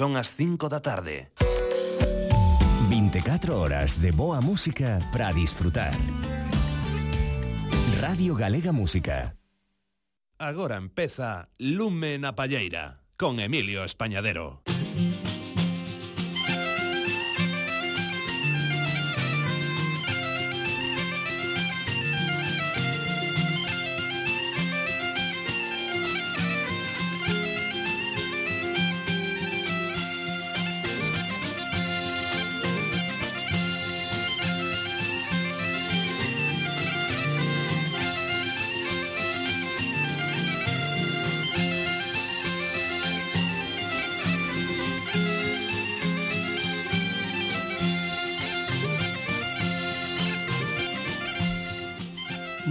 son as 5 da tarde. 24 horas de boa música para disfrutar. Radio Galega Música. Agora empeza Lume na Palleira con Emilio Españadero.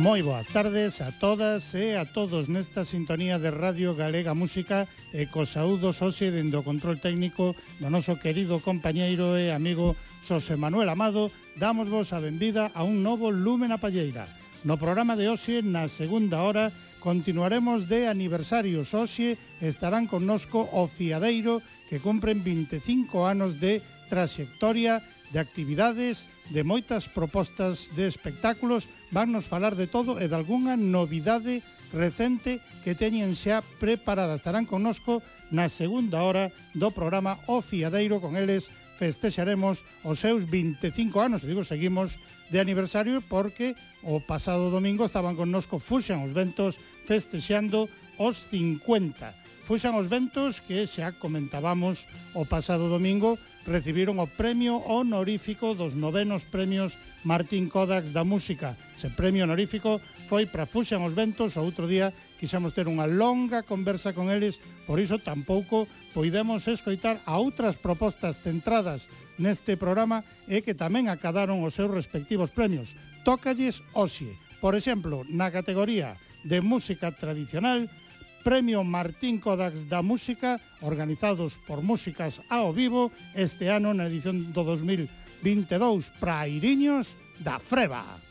Moi boas tardes a todas e a todos nesta sintonía de Radio Galega Música e cos saúdos hoxe dendo control técnico do noso querido compañeiro e amigo Xosé Manuel Amado damos vos a benvida a un novo Lúmena Palleira. No programa de hoxe, na segunda hora, continuaremos de aniversarios hoxe estarán connosco o Fiadeiro que cumpren 25 anos de trayectoria de actividades e de moitas propostas de espectáculos, vannos falar de todo e de algunha novidade recente que teñen xa preparada. Estarán connosco na segunda hora do programa O Fiadeiro con eles festexaremos os seus 25 anos, digo, seguimos de aniversario porque o pasado domingo estaban connosco Fuxan os Ventos festexando os 50. Fuxan os Ventos que xa comentábamos o pasado domingo recibiron o premio honorífico dos novenos premios Martín Kodax da Música. Ese premio honorífico foi para Fuxan os Ventos, o outro día quixemos ter unha longa conversa con eles, por iso tampouco poidemos escoitar a outras propostas centradas neste programa e que tamén acadaron os seus respectivos premios. Tócalles Oxe, por exemplo, na categoría de música tradicional, Premio Martín Codax da Música, organizados por Músicas ao Vivo, este ano na edición do 2022 para Iriños da Freba.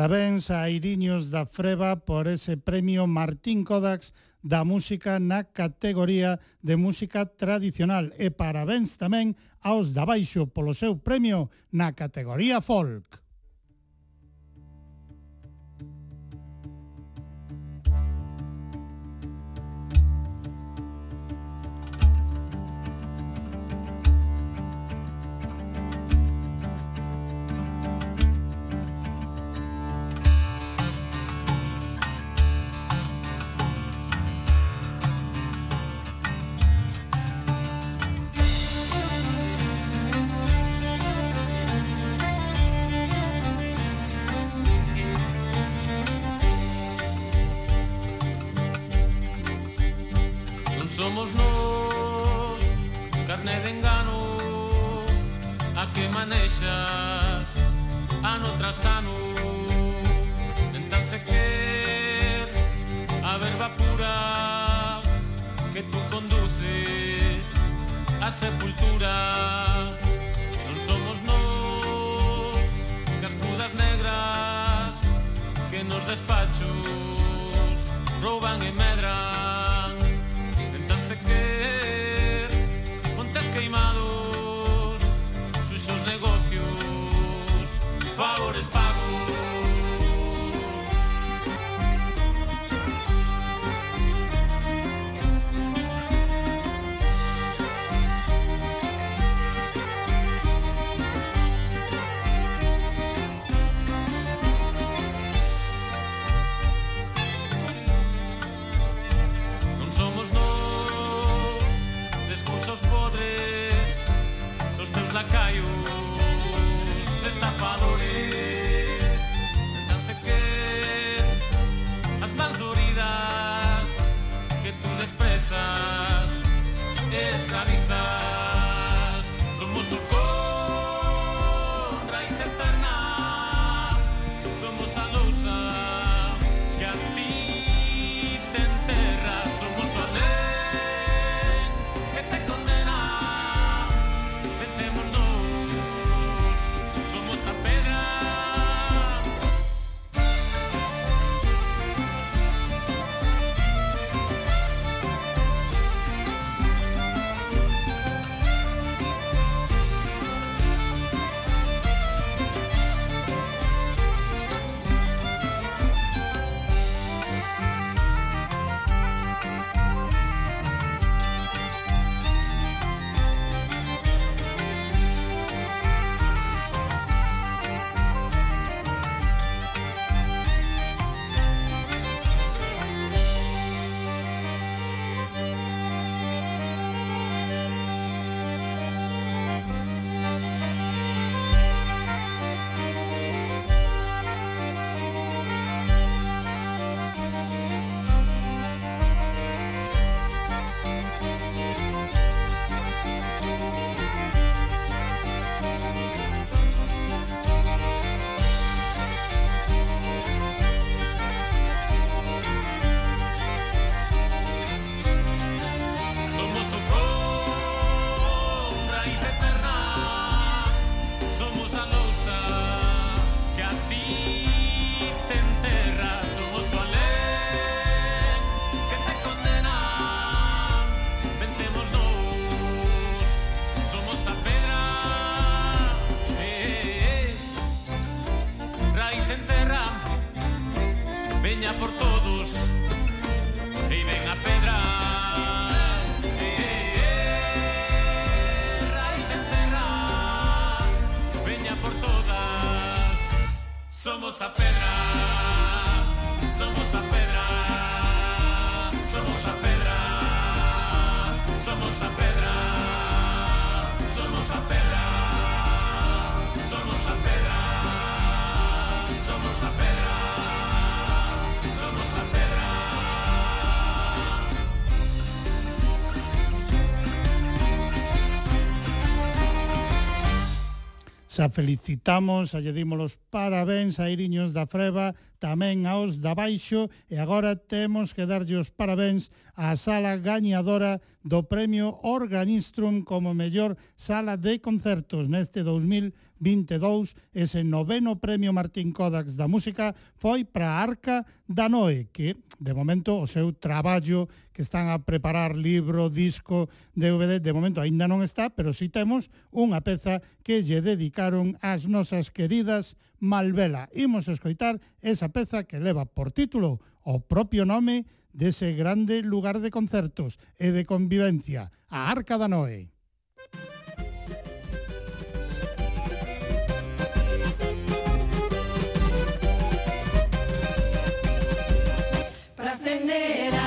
Parabéns a Iriños da Freba por ese premio Martín Kodax da música na categoría de música tradicional e parabéns tamén aos da Baixo polo seu premio na categoría folk. maneixes ano tras ano Entonces que a verba pura que tú conduces a sepultura. Non somos nos cascudas negras que nos despachos roban e medan Xa felicitamos, xa lle dimos os parabéns a Iriños da Freba, tamén aos da baixo e agora temos que darlle os parabéns á sala gañadora do Premio Organistrum como mellor sala de concertos neste 2022. Ese noveno Premio Martín Kodax da Música foi para a Arca da Noé, que de momento o seu traballo que están a preparar libro, disco, DVD, de momento aínda non está, pero si temos unha peza que lle dedicaron as nosas queridas Malvela. Imos escoitar esa peza que leva por título o propio nome dese grande lugar de concertos e de convivencia, a Arca da Noé. Para acender a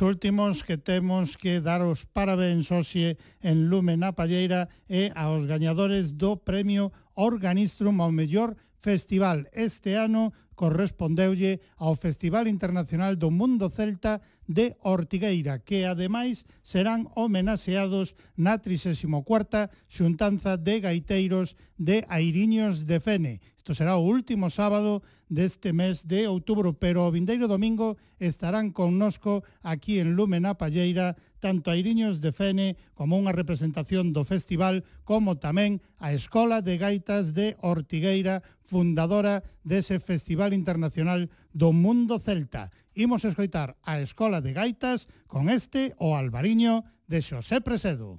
Os últimos que temos que dar os parabéns hoxe en Lume na Palleira e aos gañadores do Premio Organistrum ao mellor festival este ano correspondeulle ao Festival Internacional do Mundo Celta de Ortigueira, que ademais serán homenaxeados na 34ª Xuntanza de Gaiteiros de Airiños de Fene. Isto será o último sábado deste mes de outubro, pero o vindeiro domingo estarán connosco aquí en Lume na Palleira tanto Airiños de Fene como unha representación do festival, como tamén a Escola de Gaitas de Ortigueira, fundadora dese Festival Internacional do Mundo Celta. Imos escoitar a Escola de Gaitas con este o Albariño de Xosé Presedo.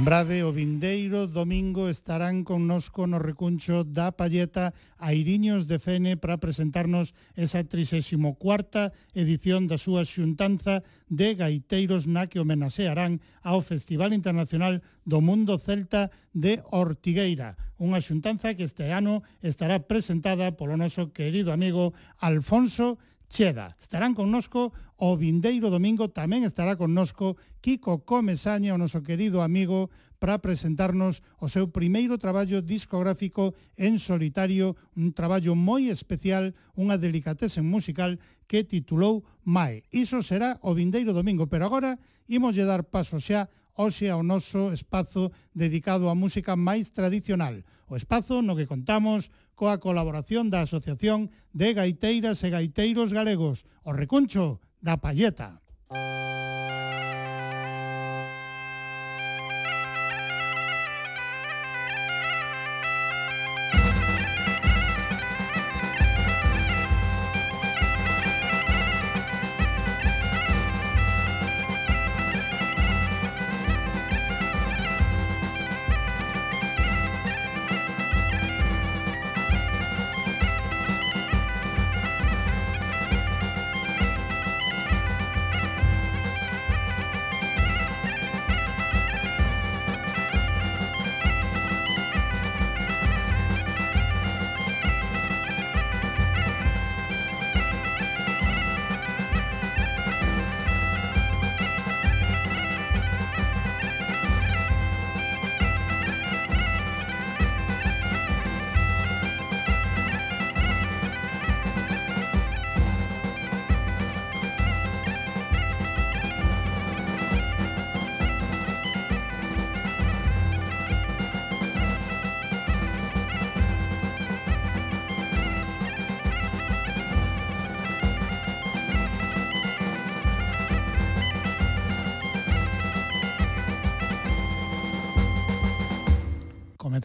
Lembrade, o vindeiro domingo estarán connosco no recuncho da Palleta Airiños de Fene para presentarnos esa 34ª edición da súa xuntanza de gaiteiros na que homenaxearán ao Festival Internacional do Mundo Celta de Ortigueira, unha xuntanza que este ano estará presentada polo noso querido amigo Alfonso Cheda. Estarán connosco o vindeiro domingo tamén estará connosco Kiko Comesaña, o noso querido amigo, para presentarnos o seu primeiro traballo discográfico en solitario, un traballo moi especial, unha delicatese musical que titulou Mae. Iso será o vindeiro domingo, pero agora imos lle dar paso xa hoxe ao noso espazo dedicado á música máis tradicional, o espazo no que contamos coa colaboración da Asociación de Gaiteiras e Gaiteiros Galegos, o Recuncho da Palleta.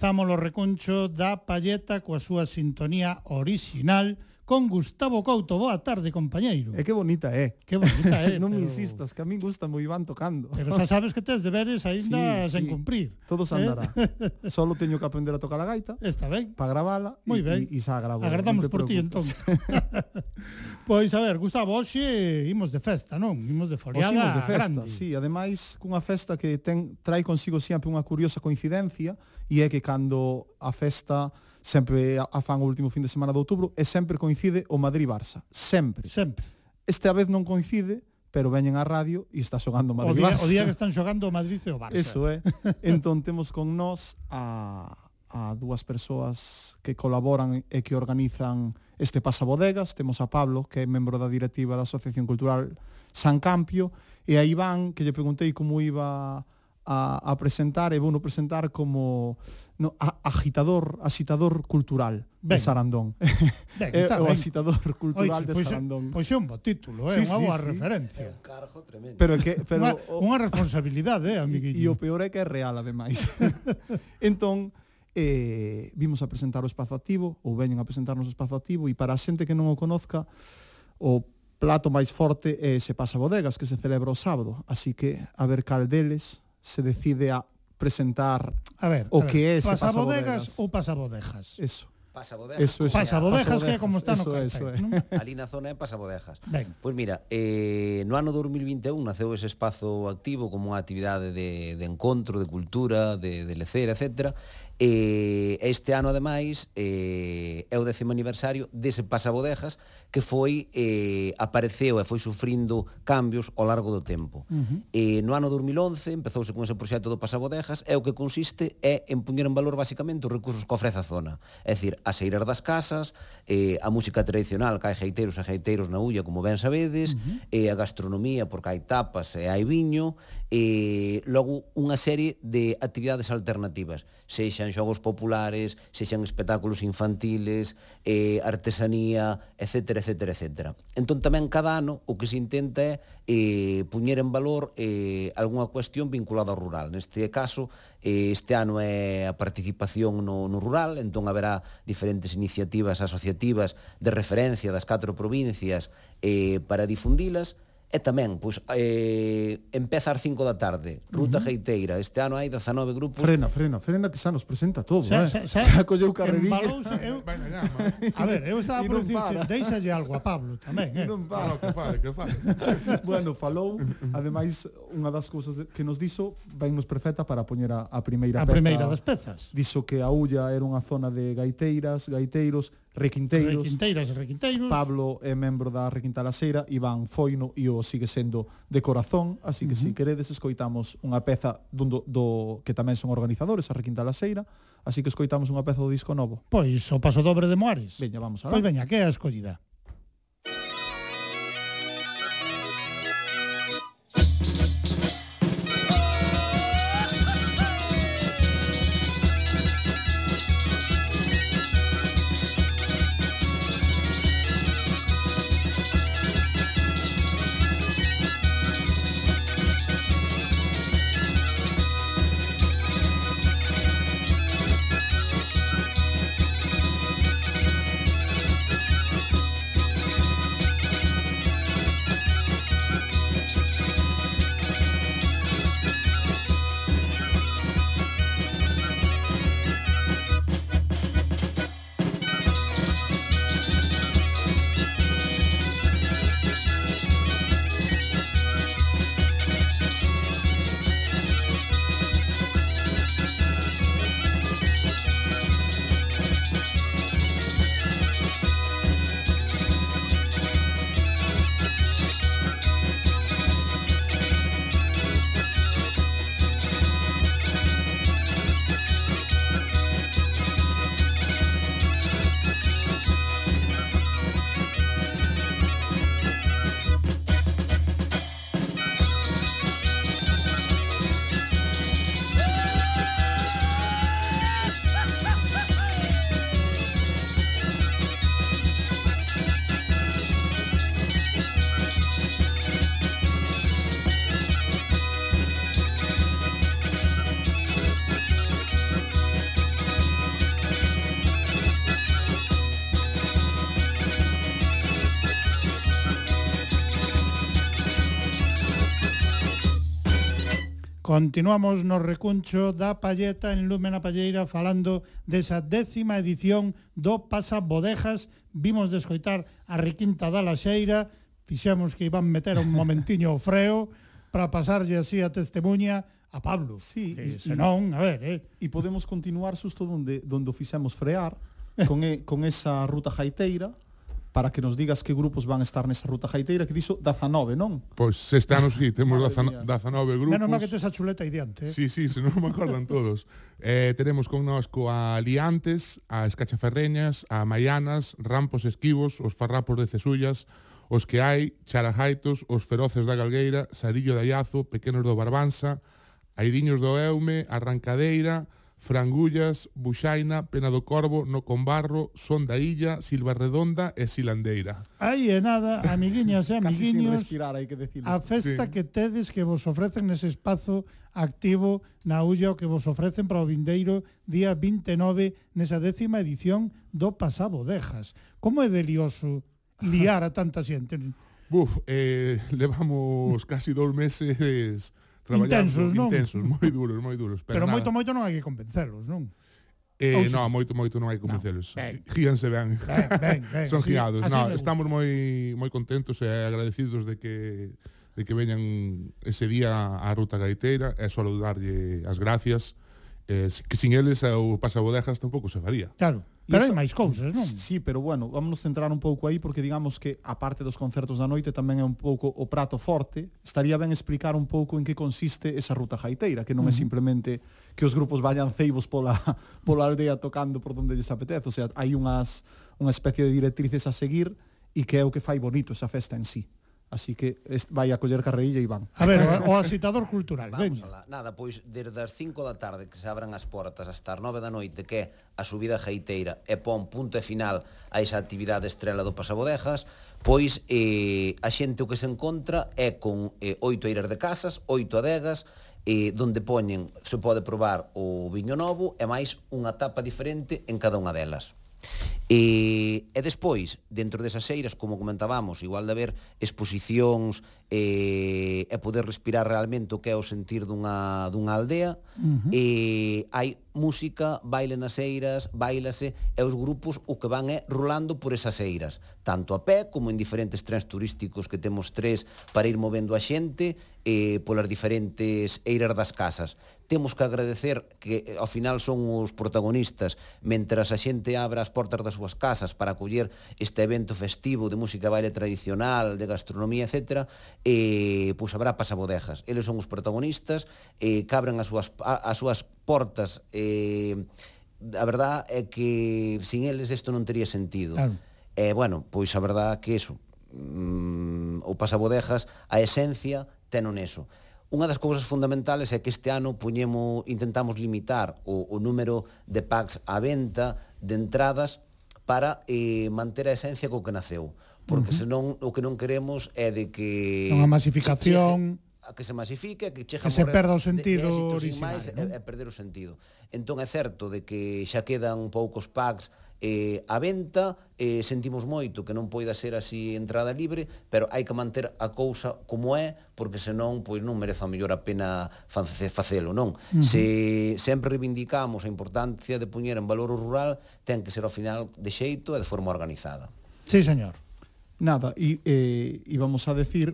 Comezamos o recuncho da palleta coa súa sintonía original con Gustavo Couto. Boa tarde, compañeiro. É que bonita é. Que bonita é. non pero... me insistas, que a min gusta moi van tocando. Pero xa sabes que tes deberes aínda sí, sen sí. cumprir. Todo se eh? andará. Eh? Solo teño que aprender a tocar a gaita. Está ben. Para gravala. Moi ben. E xa gravo. Agardamos por ti, entón. pois, a ver, Gustavo, hoxe imos de festa, non? Imos de foliada imos de festa, grande. Sí, ademais, cunha festa que ten, trai consigo sempre unha curiosa coincidencia e é que cando a festa sempre a fan o último fin de semana de outubro e sempre coincide o Madrid-Barça. Sempre. Sempre. Esta vez non coincide, pero veñen á radio e está xogando o Madrid -Barça. O día, o día que están xogando o Madrid e o Barça. Eso é. entón temos con nós a, a dúas persoas que colaboran e que organizan este pasabodegas. Temos a Pablo, que é membro da directiva da Asociación Cultural San Campio, e a Iván, que lle preguntei como iba a, a presentar e vouno presentar como no, a, agitador, agitador cultural ben. de Sarandón. Ben, é o agitador cultural Oiche, de pois Sarandón. Pois é un bo título, é sí, unha boa sí, referencia. É un cargo tremendo. Pero que pero unha, unha responsabilidade, eh, amiguinho. E o peor é que é real ademais. entón, eh, vimos a presentar o espazo activo, ou veñen a presentarnos o espazo activo, e para a xente que non o conozca, o plato máis forte é ese se pasa bodegas, que se celebra o sábado. Así que, a ver cal deles, se decide a presentar a ver, o a ver, que ese pasabodegas, pasabodegas ou pasabodejas. Eso. Pasabodejas. Eso, eso. Pasabodejas, que é como está eso, no cartel, eso, non? Ali na zona é pasabodejas. Ben. Pois mira, eh, no ano 2021 naceu ese espazo activo como unha actividade de, de encontro, de cultura, de, de lecer, etcétera, E este ano, ademais, eh, é o décimo aniversario dese pasabodejas que foi, eh, apareceu e foi sufrindo cambios ao largo do tempo. Uh -huh. eh, no ano 2011 empezouse con ese proxecto do pasabodejas e o que consiste é en puñer en valor basicamente os recursos que ofrece a zona. É dicir, as eiras das casas, eh, a música tradicional, que hai geiteiros e geiteiros na ulla, como ben sabedes, uh -huh. eh, a gastronomía, porque hai tapas e hai viño, e eh, logo unha serie de actividades alternativas, sexa sexan xogos populares, sexan espectáculos infantiles, eh, artesanía, etc, etc, etc. Entón tamén cada ano o que se intenta é eh, puñer en valor eh, algunha cuestión vinculada ao rural. Neste caso, eh, este ano é a participación no, no rural, entón haberá diferentes iniciativas asociativas de referencia das catro provincias eh, para difundilas, E tamén, pois, eh, empeza ás 5 da tarde, Ruta uh -huh. Geiteira, este ano hai 19 grupos. Frena, frena, frena que xa nos presenta todo, xa, eh? Xa, xa, xa colleu carrerilla. Eu... bueno, ya, a ver, eu estaba por dicir, deixalle algo a Pablo tamén, eh? Non para, que fale, que fale. bueno, falou, ademais, unha das cousas que nos dixo, vennos perfecta para poñer a, a primeira a peza. A primeira das pezas. Dixo que a Ulla era unha zona de gaiteiras, gaiteiros, Requinteiros. Requinteiras e Requinteiros. Pablo é membro da Requinta Laseira, Iván Foino e o sigue sendo de corazón, así que uh -huh. se si queredes escoitamos unha peza dun do, do que tamén son organizadores a Requinta Laseira, así que escoitamos unha peza do disco novo. Pois o paso dobre de Moares. Veña, vamos alá. Pois veña, que é a escollida? Continuamos no recuncho da Palleta en Lúmena Palleira falando desa décima edición do Pasa Bodejas. Vimos de escoitar a requinta da Laxeira, fixemos que iban meter un momentiño o freo para pasarlle así a testemunha a Pablo. Sí, que, senón, a ver, eh. E podemos continuar susto donde, donde o fixemos frear, con, e, con esa ruta jaiteira, para que nos digas que grupos van estar nesa ruta gaiteira, que dixo 19, non? Pois pues, este ano sí, temos 19 grupos. Menos mal que tes a chuleta aí diante. Eh? Sí, sí, se non me acordan todos. Eh, teremos con nós coa Liantes, a Escachaferreñas, a Maianas, Rampos Esquivos, os Farrapos de Cesullas, os que hai, Charajaitos, os Feroces da Galgueira, Sarillo de Ayazo, Pequenos do Barbanza, Airiños do Eume, Arrancadeira, Arrancadeira, Frangullas, Buxaina, Pena do Corvo, No Combarro, Son da Illa, Silva Redonda e Silandeira. Aí é nada, amiguiñas e amiguiños, respirar, hai que decirlo. a festa sí. que tedes que vos ofrecen nese espazo activo na Ulla o que vos ofrecen para o vindeiro día 29 nesa décima edición do Pasabodejas. Como é delioso liar a tanta xente? Buf, eh, levamos casi dous meses intensos, non? intensos, moi duros, moi duros. Pero, pero nada. moito, moito non hai que convencelos, non? Eh, non, moito, moito non hai que convencelos. No, ben. Gíanse ben. ben, ben, ben Son sí, giados. No, estamos moi moi contentos e agradecidos de que de que veñan ese día á Ruta Gaiteira e só darlle as gracias eh, que sin eles eh, o pasa bodejas tampouco se faría. Claro. Pero eso, hai máis cousas, non? Sí, pero bueno, vámonos centrar un pouco aí porque digamos que a parte dos concertos da noite tamén é un pouco o prato forte. Estaría ben explicar un pouco en que consiste esa ruta jaiteira, que non uh -huh. é simplemente que os grupos vayan ceibos pola pola aldea tocando por onde lles apetece, o sea, hai unhas unha especie de directrices a seguir e que é o que fai bonito esa festa en sí. Así que vai a coller carreilla e van. A ver, o asitador cultural, Vamos veña. Alá. Nada, pois desde as 5 da tarde que se abran as portas hasta as 9 da noite que é a subida geiteira e pon punto e final a esa actividade estrela do Pasabodejas, pois eh, a xente o que se encontra é con eh, oito eiras de casas, oito adegas, eh, donde poñen, se pode probar o viño novo e máis unha tapa diferente en cada unha delas. E, e despois, dentro desas eiras, como comentábamos, igual de haber exposicións e, e poder respirar realmente o que é o sentir dunha, dunha aldea, uh -huh. e hai música, baile nas eiras, bailase, e os grupos o que van é rolando por esas eiras, tanto a pé como en diferentes trens turísticos que temos tres para ir movendo a xente, eh, polas diferentes eiras das casas temos que agradecer que eh, ao final son os protagonistas mentras a xente abra as portas das súas casas para acoller este evento festivo de música baile tradicional, de gastronomía, etc. E, eh, pois habrá pasabodejas. Eles son os protagonistas, eh, e cabran as súas, a, as súas portas e, a verdad é que sin eles isto non tería sentido. Claro. E, bueno, pois a verdad que eso, mm, o pasabodejas, a esencia, tenon eso. Unha das cousas fundamentales é que este ano poñemo, intentamos limitar o, o número de packs á venta de entradas para eh, manter a esencia co que naceu. Porque uh -huh. senón o que non queremos é de que... Unha masificación... Chegue, a que se masifique, a que chega que a morrer, se perda o sentido de, de máis, ¿no? é e perder o sentido. Entón é certo de que xa quedan poucos packs eh, a venta eh, sentimos moito que non poida ser así entrada libre, pero hai que manter a cousa como é, porque senón pois non merece a mellor a pena facelo, non? Uh -huh. Se sempre reivindicamos a importancia de poñer en valor o rural, ten que ser ao final de xeito e de forma organizada. Sí, señor. Nada, e eh, íbamos a decir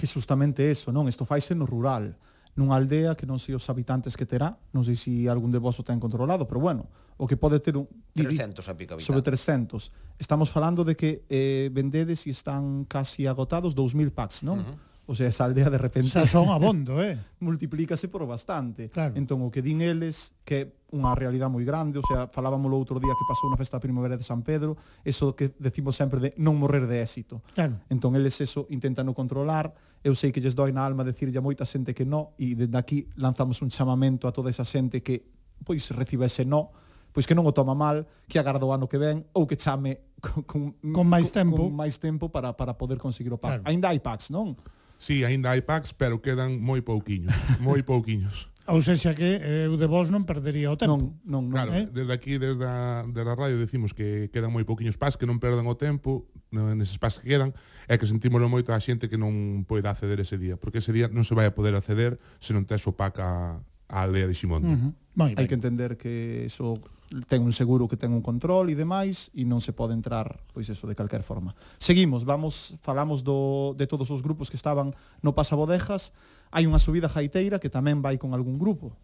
que justamente eso, non? Isto faise no rural, nunha aldea que non sei os habitantes que terá, non sei se algún de vos o ten controlado, pero bueno, o que pode ter un 300 a pica vital. Sobre 300. Estamos falando de que eh, vendedes e están casi agotados 2000 packs, non? Uh -huh. O sea, esa aldea de repente... Xa son abondo, eh? multiplícase por bastante. Claro. Entón, o que din eles, que é unha realidade moi grande, o sea, falábamos o outro día que pasou na festa da primavera de San Pedro, eso que decimos sempre de non morrer de éxito. Claro. Entón, eles eso intentan controlar, eu sei que lles doi na alma decirlle a moita xente que no, e dende aquí lanzamos un chamamento a toda esa xente que pois recibe ese no, pois que non o toma mal, que agarda o ano que ven ou que chame con, con, con máis tempo, con máis tempo para para poder conseguir o pack. Claro. Ainda hai packs, non? Sí, ainda hai packs, pero quedan moi pouquiños, moi pouquiños. Ou seja que eh, eu de vos non perdería o tempo. Non, non, non. Claro, eh? desde aquí, desde a, desde a radio, decimos que quedan moi pouquiños pas, que non perdan o tempo, neses pas que quedan, é que sentímoslo moito a xente que non poida acceder ese día, porque ese día non se vai a poder acceder se non tes o pack a, a aldea de Ximonte. Uh -huh. Hai que entender que eso ten un seguro que ten un control e demais e non se pode entrar pois eso de calquer forma. Seguimos, vamos, falamos do, de todos os grupos que estaban no Pasabodejas, hai unha subida jaiteira que tamén vai con algún grupo.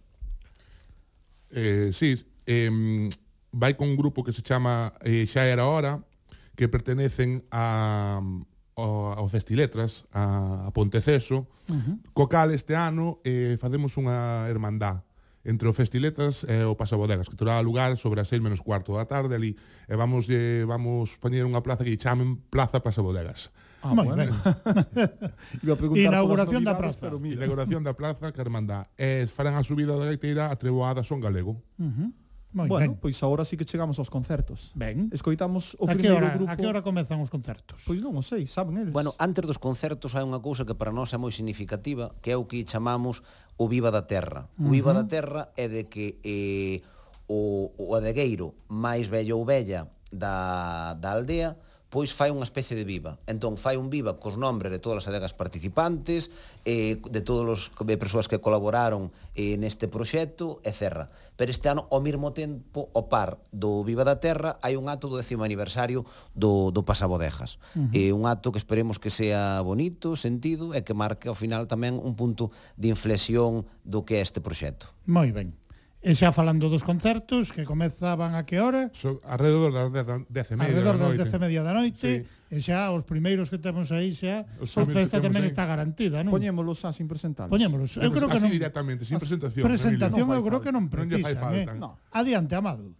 Eh, sí, eh, vai con un grupo que se chama eh, Xa era hora, que pertenecen a ao Festiletras, a, a Ponteceso, uh -huh. co cal este ano eh, facemos unha hermandá entre o Festiletas e o Pasabodegas, que terá lugar sobre as 6 menos cuarto da tarde ali, e vamos lle, vamos poñer unha plaza que chamen Plaza Pasabodegas. Ah, Moi bueno. ben. Iba a preguntar Inauguración da plaza. Pero mira. Inauguración da plaza que hermandá. E farán a subida da gaiteira atreboada son galego. Uh -huh. Moi bueno, ben. pois agora sí que chegamos aos concertos. Ben. Escoitamos o a primeiro hora, grupo. A que hora comezan os concertos? Pois non o sei, saben eles. Bueno, antes dos concertos hai unha cousa que para nós é moi significativa, que é o que chamamos o Viva da Terra. Uh -huh. O Viva da Terra é de que eh, o, o adegueiro máis vello ou vella da, da aldea pois fai unha especie de viva. Entón, fai un viva cos nombres de todas as adegas participantes, eh, de todas as persoas que colaboraron eh, neste proxecto, e cerra. Pero este ano, ao mesmo tempo, o par do Viva da Terra, hai un acto do décimo aniversario do, do Pasabodejas. Uh -huh. eh, un acto que esperemos que sea bonito, sentido, e que marque ao final tamén un punto de inflexión do que é este proxecto. Moi ben. E xa falando dos concertos, que comezaban a que hora? So, alrededor das 10 e media Alrededor das 10 e media da noite. Sí. E xa os primeiros que temos aí xa, os a festa tamén aí. está garantida, non? Poñémolos xa, sin presentalos. Poñémolos. Eu creo que non. directamente, sin presentación. Presentación eu creo que non precisa. Non fai eh? falta. Eh? No. Adiante, Amado.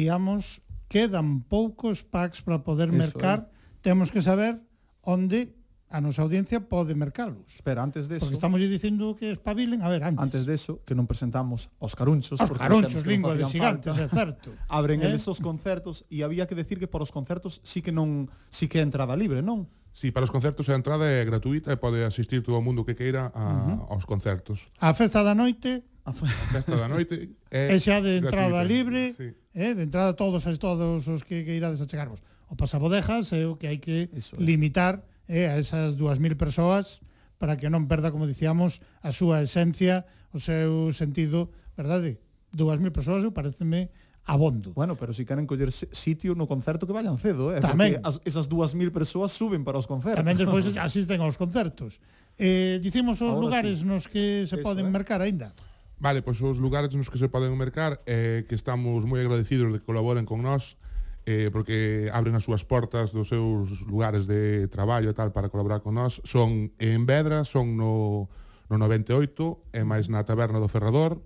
dicíamos, quedan poucos packs para poder Eso mercar. Temos que saber onde a nosa audiencia pode mercalos. Espera, antes deso... Porque estamos dicindo que espabilen, a ver, antes. Antes deso, que non presentamos aos carunchos. porque carunchos, lingua de gigantes, falta. é certo. Abren eh? eles os concertos e había que decir que para os concertos sí que non sí que é entrada libre, non? Sí, para os concertos a entrada é gratuita e pode asistir todo o mundo que queira a, uh -huh. aos concertos. A festa da noite... A, fe... a festa da noite... É, é xa de entrada gratuita, libre... Sí eh, de entrada todos as todos os que, que irades a chegarvos. O pasabodejas é eh, o que hai que Eso, é. limitar eh, a esas 2.000 persoas para que non perda, como dicíamos, a súa esencia, o seu sentido, verdade? 2.000 persoas, eu pareceme abondo. Bueno, pero se si queren coller sitio no concerto que vayan cedo, eh? Tamén. Porque as, esas 2.000 persoas suben para os concertos. Tamén despois asisten aos concertos. Eh, dicimos os Ahora lugares sí. nos que se Eso, poden eh? mercar aínda. Vale, pois os lugares nos que se poden mercar eh, que estamos moi agradecidos de que colaboren con nós eh, porque abren as súas portas dos seus lugares de traballo e tal para colaborar con nós son en Vedra, son no, no 98 e máis na Taberna do Ferrador.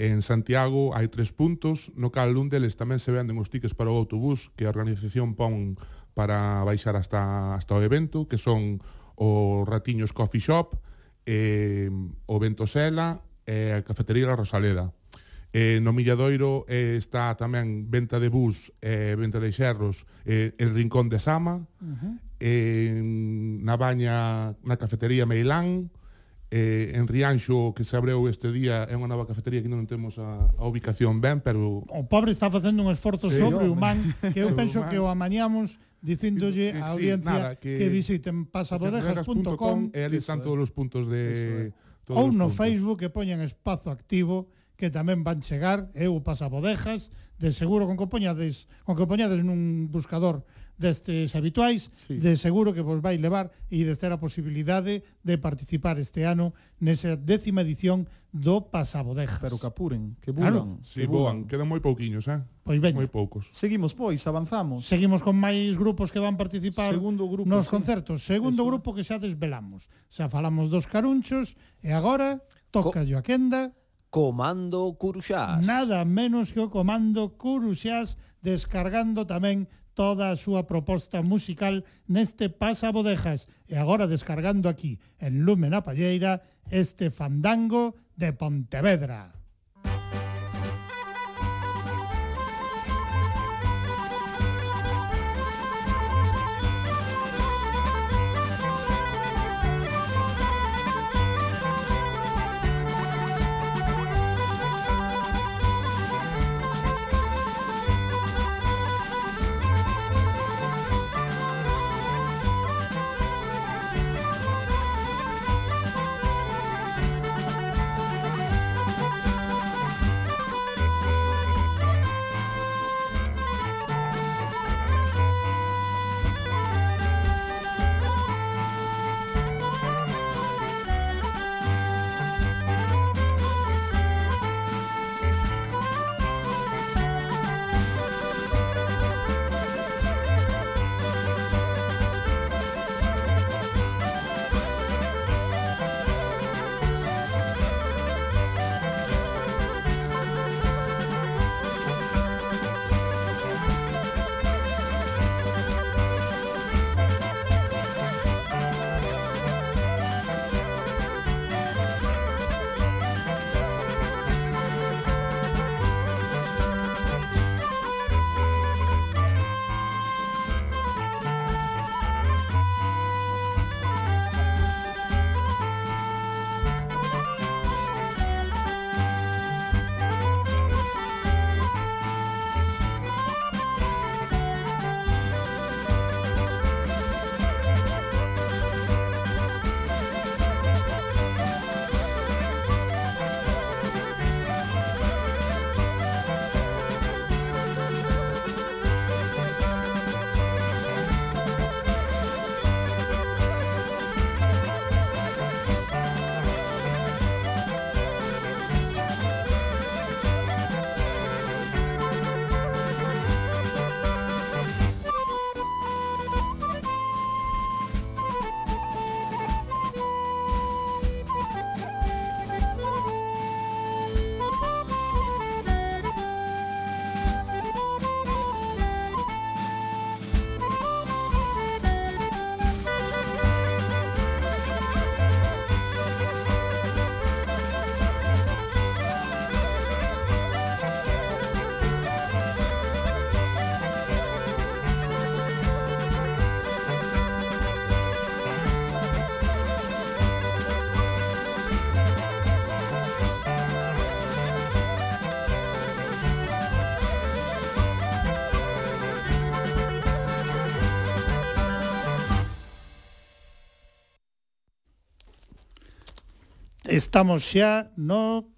En Santiago hai tres puntos no cal un deles tamén se venden os tickets para o autobús que a organización pon para baixar hasta, hasta o evento que son o Ratiños Coffee Shop eh, o Ventosela eh, a Cafetería La Rosaleda. Eh, no Milladoiro eh, está tamén venta de bus, eh, venta de xerros, eh, el Rincón de Sama, uh -huh. eh, na Baña, na cafetería Meilán, eh, en Rianxo, que se abreu este día, é unha nova cafetería que non temos a, a ubicación ben, pero... O pobre está facendo un esforzo sí, sobre que eu penso que o amañamos dicindolle á audiencia sí, nada, que, que visiten pasabodejas.com e ali están todos os puntos de... Eso, eh Todos ou no puntos. Facebook que poñan espazo activo que tamén van chegar, eu pasabodejas, de seguro con que poñades, con que poñades nun buscador destes habituais, sí. de seguro que vos vai levar e de ter a posibilidade de participar este ano nesa décima edición do Pasabodejas. Pero que apuren, que bulan. Claro. Sí, que bulan. quedan moi pouquiños, eh? Pois veña. Moi poucos. Seguimos, pois, avanzamos. Seguimos con máis grupos que van participar Segundo grupo, nos sí. concertos. Segundo Eso. grupo que xa desvelamos. Xa falamos dos carunchos e agora toca Co... a quenda Comando Curuxás. Nada menos que o Comando Curuxás descargando tamén toda a súa proposta musical neste Pasa Bodejas e agora descargando aquí en Lumen a Palleira este fandango de Pontevedra. Estamos xa no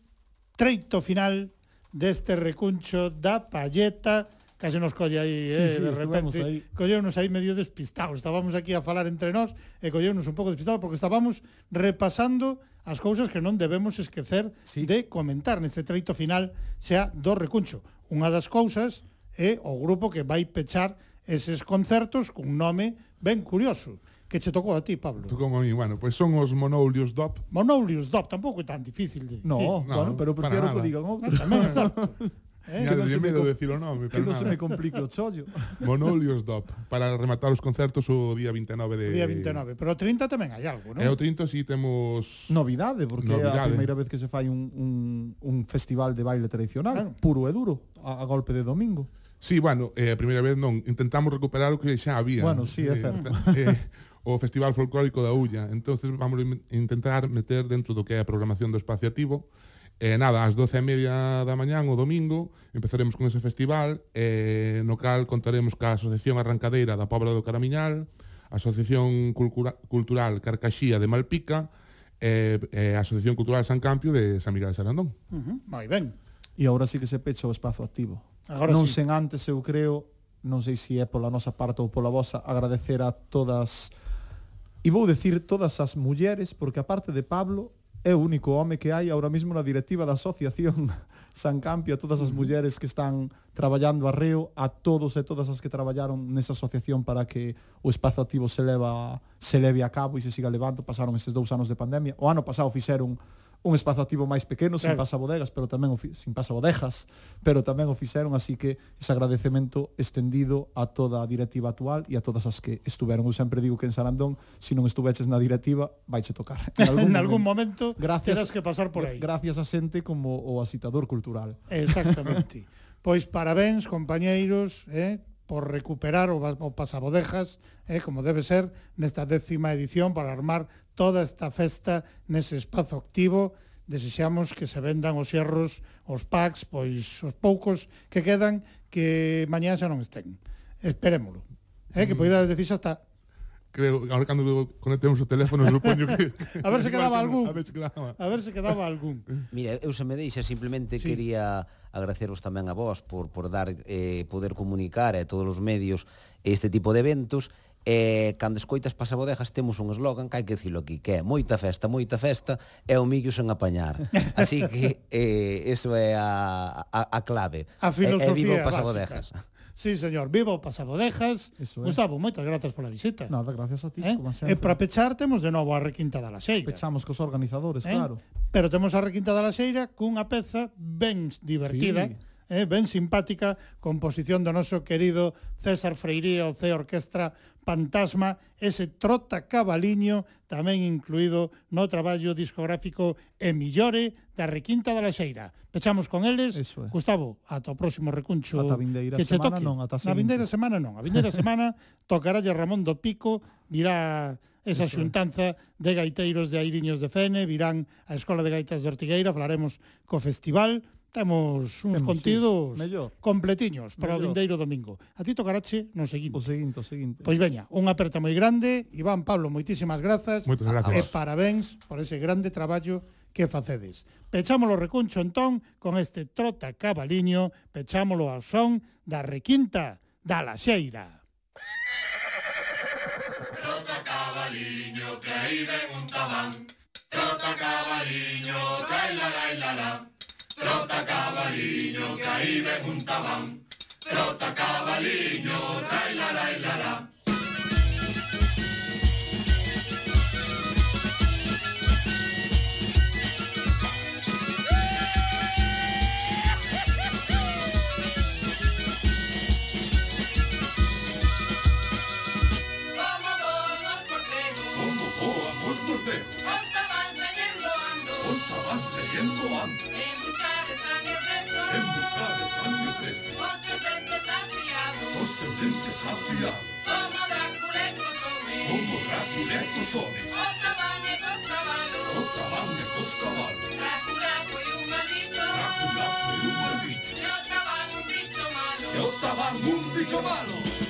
treito final deste recuncho da palleta case nos colle aí, sí, eh, sí, de repente. Aí. Colleunos aí medio despistados. Estábamos aquí a falar entre nós e colleunos un pouco despistados porque estábamos repasando as cousas que non debemos esquecer sí. de comentar neste treito final xa do recuncho. Unha das cousas é o grupo que vai pechar eses concertos cun nome ben curioso que che tocou a ti, Pablo. Tocou a mí, bueno, pois pues son os monoulios Dop. Monoulius Dop tampouco é tan difícil de No, sí. no bueno, pero prefiero que digan outro. No, tamén é certo. Eh? Mira, non se medo de decir o nome, pero que non se me complique o chollo. Monoulios Dop, para rematar os concertos o día 29 de... O día 29, pero o 30 tamén hai algo, non? E o 30 si sí temos... Novidade, porque é a primeira vez que se fai un, un, un festival de baile tradicional, claro. puro e duro, a, a golpe de domingo. Sí, bueno, eh, a primeira vez non, intentamos recuperar o que xa había. Bueno, sí, é eh, certo. Eh o Festival Folclórico da Ulla. Entonces vamos a intentar meter dentro do que é a programación do Espacio Activo. E eh, nada, ás 12 e media da mañán o domingo empezaremos con ese festival eh, no cal contaremos ca Asociación Arrancadeira da Pobra do Caramiñal, Asociación Cultura, Cultural Carcaxía de Malpica e eh, eh, Asociación Cultural San Campio de San Miguel de Sarandón. Uh -huh, moi ben. E agora sí que se pecha o espazo activo. Agora non sí. sen antes, eu creo, non sei se é pola nosa parte ou pola vosa, agradecer a todas E vou decir todas as mulleres, porque aparte de Pablo, é o único home que hai ahora mesmo na directiva da asociación San Campio, a todas as mulleres que están traballando arreo, a todos e todas as que traballaron nesa asociación para que o espazo activo se leva se leve a cabo e se siga levando. Pasaron estes dous anos de pandemia. O ano pasado fixeron un espazo activo máis pequeno, claro. sin pasabodegas, pero tamén o sin pasabodejas, pero tamén o fixeron, así que ese agradecemento estendido a toda a directiva actual e a todas as que estuveron. Eu sempre digo que en Sarandón, se non estuveches na directiva, vaiche tocar. En algún, en algún momento, gracias, terás que pasar por aí. Gracias a xente como o asitador cultural. Exactamente. pois parabéns, compañeiros, eh, por recuperar o, o pasabodejas, eh, como debe ser, nesta décima edición para armar toda esta festa nese espazo activo. Desexamos que se vendan os xerros, os packs, pois os poucos que quedan que mañá xa non estén. Esperémolo. Eh, que mm. poida decir xa está creo, ahora cando conectemos o teléfono, supoño que... a ver se quedaba algún. A ver se quedaba. A ver se quedaba algún. Mira, eu se me deixa, simplemente sí. quería agradecervos tamén a vos por, por dar, eh, poder comunicar a todos os medios este tipo de eventos, E cando escoitas pasabodejas temos un eslogan que hai que dicilo aquí, que é moita festa, moita festa e o millo sen apañar. Así que eh, eso é a, a, a clave. A filosofía e, e vivo pasabodejas. Sí, señor, vivo pasabodejas. Eso é. Gustavo, moitas grazas pola visita. Nada, gracias a ti, eh? como sempre. E para pechar temos de novo a Requinta da Laxeira. Pechamos cos organizadores, eh? claro. Pero temos a Requinta da Laxeira cunha peza ben divertida. Sí eh, ben simpática, composición do noso querido César Freirío, C Orquestra Fantasma, ese Trota Cabaliño, tamén incluído no traballo discográfico E Millore da Requinta da Laxeira. Pechamos con eles. Eso é. Gustavo, ata o próximo recuncho. Ata vindeira que semana toque. non, ata seguinte. Na vindeira semana non. A vindeira semana tocaralle Ramón do Pico, virá esa Eso xuntanza é. de gaiteiros de Airiños de Fene, virán a Escola de Gaitas de Ortigueira, falaremos co festival, Temos uns Temos, contidos sí, mellor, completiños para mellor. o vindeiro domingo. A ti tocarache no seguinte. O seguinte, o seguinte. Pois veña, unha aperta moi grande. Iván Pablo, moitísimas grazas. Moitas grazas. E parabéns por ese grande traballo que facedes. Pechámolo recuncho entón con este trota cabaliño, pechámolo ao son da requinta da laxeira. Trota cabaliño, que aí ven un tamán. Trota cabaliño, lai la la la. la. Trota cabaliño, que ahí me juntaban. Trota cabaliño, la la la la. Os estabas leyendo ando. Os estabas leyendo ando. Você dente sabiado. Você dente sabiado. Como Draculeco some. Como cavalo. Cavalo. Dracula foi um maldito. Dracula foi um. Eu tava num bicho malo. Eu tava num bicho malo.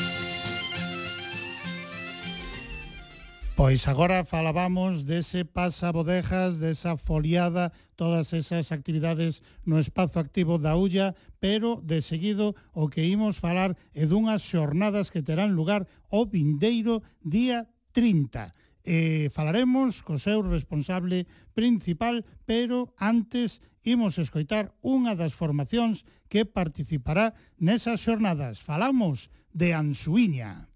Pois agora falábamos dese pasa bodejas, desa foliada, todas esas actividades no espazo activo da Ulla, pero de seguido o que imos falar é dunhas xornadas que terán lugar o vindeiro día 30. E falaremos co seu responsable principal, pero antes imos escoitar unha das formacións que participará nesas xornadas. Falamos de Ansuiña.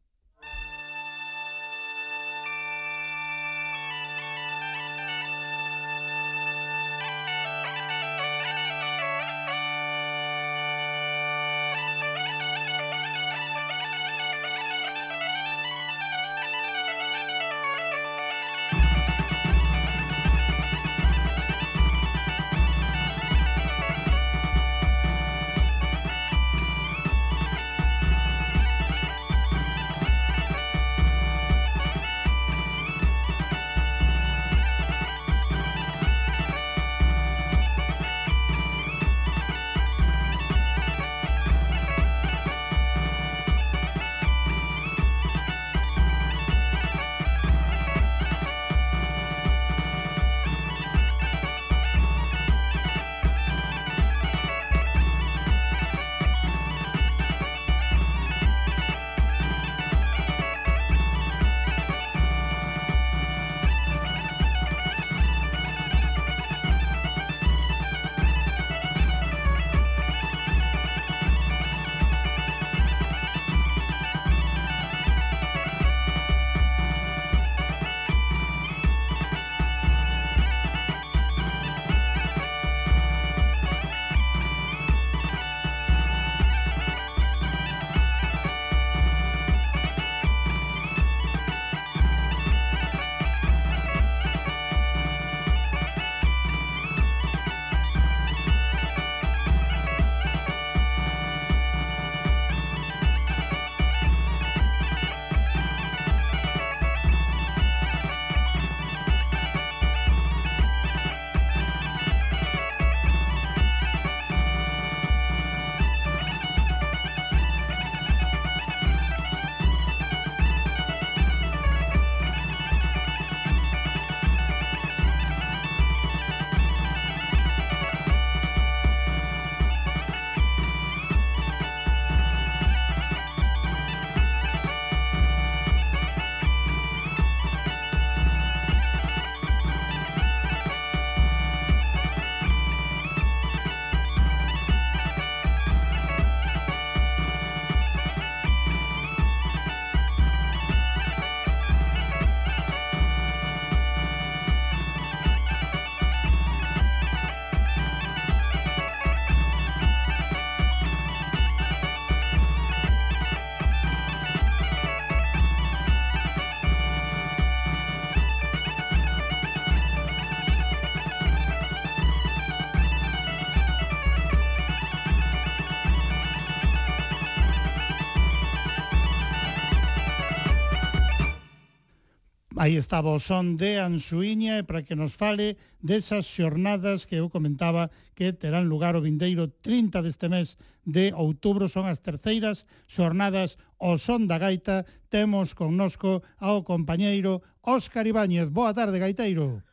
Aí estaba o son de Ansuíña e para que nos fale desas xornadas que eu comentaba que terán lugar o vindeiro 30 deste mes de outubro son as terceiras xornadas o son da gaita temos connosco ao compañeiro Óscar Ibáñez. Boa tarde, gaiteiro.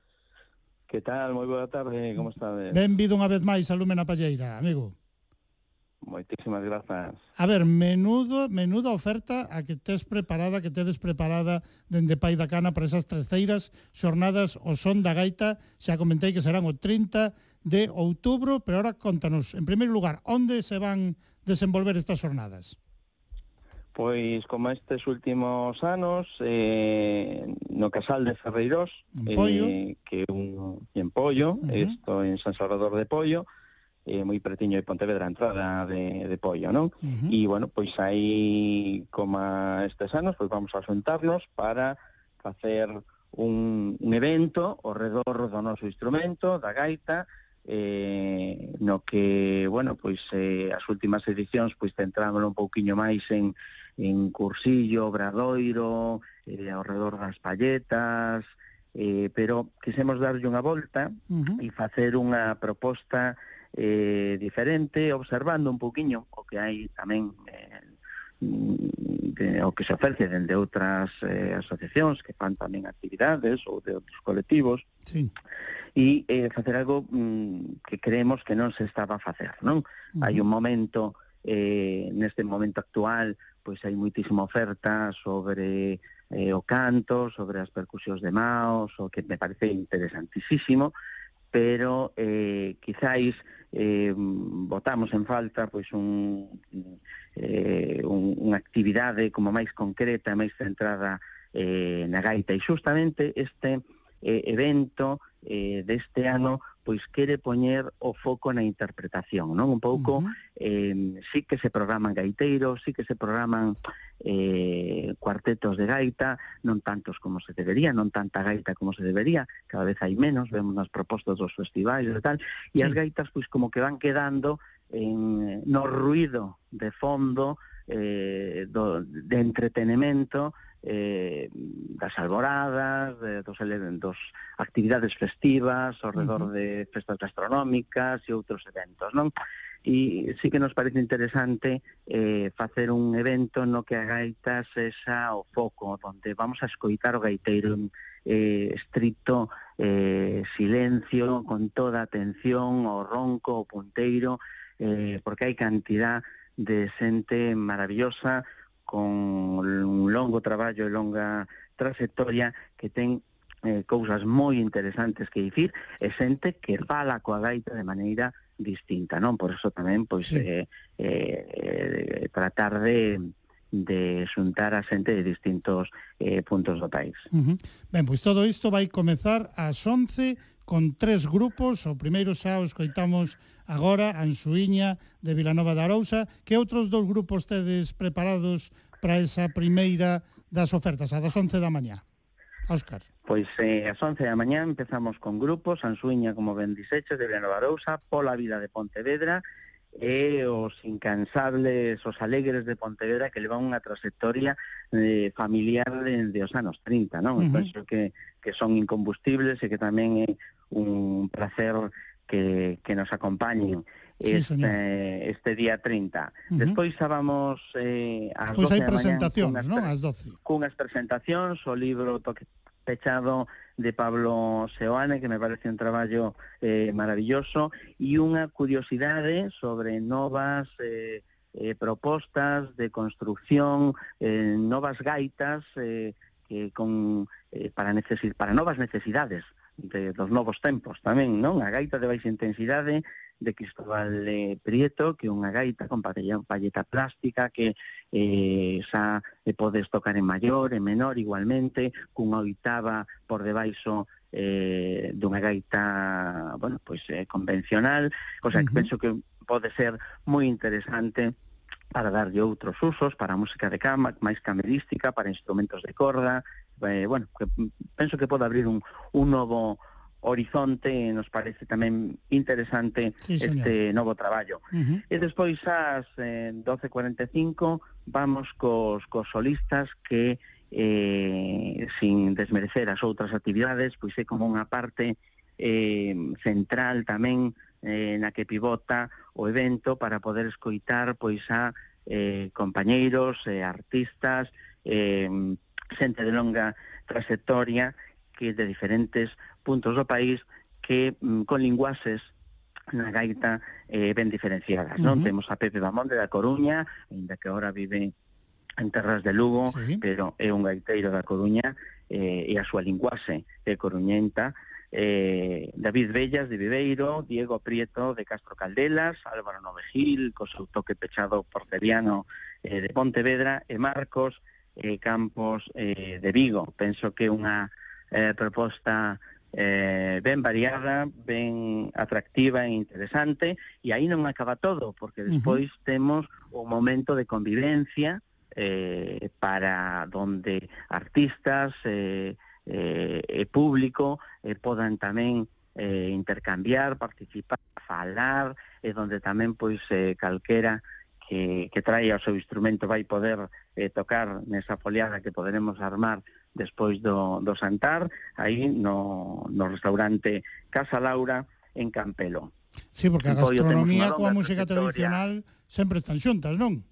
Que tal? Moi boa tarde, como está? Benvido unha vez máis a Lúmena Palleira, amigo. Moitísimas grazas. A ver, menudo, menuda oferta a que tes preparada, que tedes preparada dende Pai da Cana para esas terceiras xornadas o son da gaita, xa comentei que serán o 30 de outubro, pero ahora contanos, en primeiro lugar, onde se van desenvolver estas xornadas? Pois, como estes últimos anos, eh, no Casal de Ferreiros, eh, que un, en Pollo, isto uh -huh. en San Salvador de Pollo, eh, moi pretiño de Pontevedra, a entrada de, de Pollo, non? Uh -huh. E, bueno, pois aí, como estes anos, pois vamos a xuntarnos para facer un, un evento ao redor do noso instrumento, da gaita, eh, no que, bueno, pois eh, as últimas edicións pois centrámoslo un pouquiño máis en, en Cursillo, Bradoiro, eh, ao redor das palletas, eh, pero quisemos darlle unha volta uh -huh. e facer unha proposta eh, diferente, observando un poquinho o que hai tamén eh, de, o que se ofrece dende outras eh, asociacións que fan tamén actividades ou de outros colectivos sí. e eh, facer algo mm, que creemos que non se estaba a facer non? Uh -huh. hai un momento eh, neste momento actual pois hai moitísima oferta sobre eh, o canto, sobre as percusións de Maos, o que me parece interesantísimo, pero eh, quizáis eh, votamos en falta pois un, eh, un, unha actividade como máis concreta, máis centrada eh, na gaita. E justamente este eh, evento eh, deste ano pois quere poñer o foco na interpretación, non? Un pouco, uh -huh. eh, sí que se programan gaiteiros, sí que se programan eh, cuartetos de gaita, non tantos como se debería, non tanta gaita como se debería, cada vez hai menos, vemos nas propostas dos festivais e tal, e sí. as gaitas pois como que van quedando en, no ruido de fondo eh, do, de entretenimento eh, das alboradas, de, dos, dos actividades festivas ao redor uh -huh. de festas gastronómicas e outros eventos, non? E sí que nos parece interesante eh, facer un evento no que a gaita sexa o foco, onde vamos a escoitar o gaiteiro en eh, estricto eh, silencio, con toda atención, o ronco, o punteiro, eh, porque hai cantidad de xente maravillosa con un longo traballo e longa trayectoria que ten eh, cousas moi interesantes que dicir e xente que fala coa gaita de maneira distinta, non? Por eso tamén pois sí. eh, eh, tratar de de xuntar a xente de distintos eh, puntos do país. Uh -huh. Ben, pois todo isto vai comezar ás 11 con tres grupos, o primeiro xa os coitamos agora Ansuiña de Vilanova da Arousa. Que outros dous grupos tedes preparados para esa primeira das ofertas, a das 11 da mañá? Óscar. Pois eh, as 11 da mañá empezamos con grupos, Ansuiña, como ben disexo, de Vilanova da Arousa, Pola Vida de Pontevedra, e os incansables, os alegres de Pontevedra que levan unha trayectoria eh, familiar de, de os anos 30, non? Uh -huh. Penso entón, que, que son incombustibles e que tamén é un placer que, que nos acompañen sí, este, señor. este día 30. Uh -huh. Despois xa vamos eh, ás Despois 12 hai presentacións, mañan, non? As 12. Cunhas presentacións, o libro toque pechado de Pablo Seoane, que me parece un traballo eh, maravilloso, e unha curiosidade sobre novas... Eh, eh, propostas de construcción, eh, novas gaitas eh, que con, eh, para, necesi para novas necesidades de, dos novos tempos tamén, non? A gaita de baixa intensidade de Cristóbal eh, Prieto, que é unha gaita con palleta, palleta plástica que eh, xa eh, podes tocar en maior, en menor igualmente, cunha oitava por debaixo eh, dunha gaita, bueno, pois pues, eh, convencional, o sea, uh -huh. que penso que pode ser moi interesante para darlle outros usos, para música de cama, máis camerística, para instrumentos de corda, eh, bueno, que penso que pode abrir un, un novo horizonte e nos parece tamén interesante sí, señor. este novo traballo. Uh -huh. E despois ás eh, 12.45 vamos cos, cos solistas que eh, sin desmerecer as outras actividades, pois é como unha parte eh, central tamén eh, na que pivota o evento para poder escoitar pois a eh, compañeiros, eh, artistas, eh, xente de longa trayectoria que de diferentes puntos do país que mm, con linguaxes na gaita eh, ben diferenciadas, uh -huh. non? Temos a Pepe Bamonde da Coruña, ainda que ahora vive en terras de Lugo, sí. pero é un gaiteiro da Coruña eh, e a súa linguaxe é coruñenta, eh, David Bellas de Viveiro, Diego Prieto de Castro Caldelas, Álvaro Novegil, co seu toque pechado porteriano eh, de Pontevedra, e Marcos eh, campos eh, de Vigo. Penso que é unha eh, proposta eh, ben variada, ben atractiva e interesante, e aí non acaba todo, porque despois uh -huh. temos o momento de convivencia eh, para donde artistas eh, eh, e público eh, podan tamén eh, intercambiar, participar, falar, e eh, donde tamén pois eh, calquera que, que traia o seu instrumento vai poder eh, tocar nesa foliada que poderemos armar despois do, do Santar, aí no, no restaurante Casa Laura, en Campelo. Sí, porque a gastronomía coa música tradicional sempre están xuntas, non?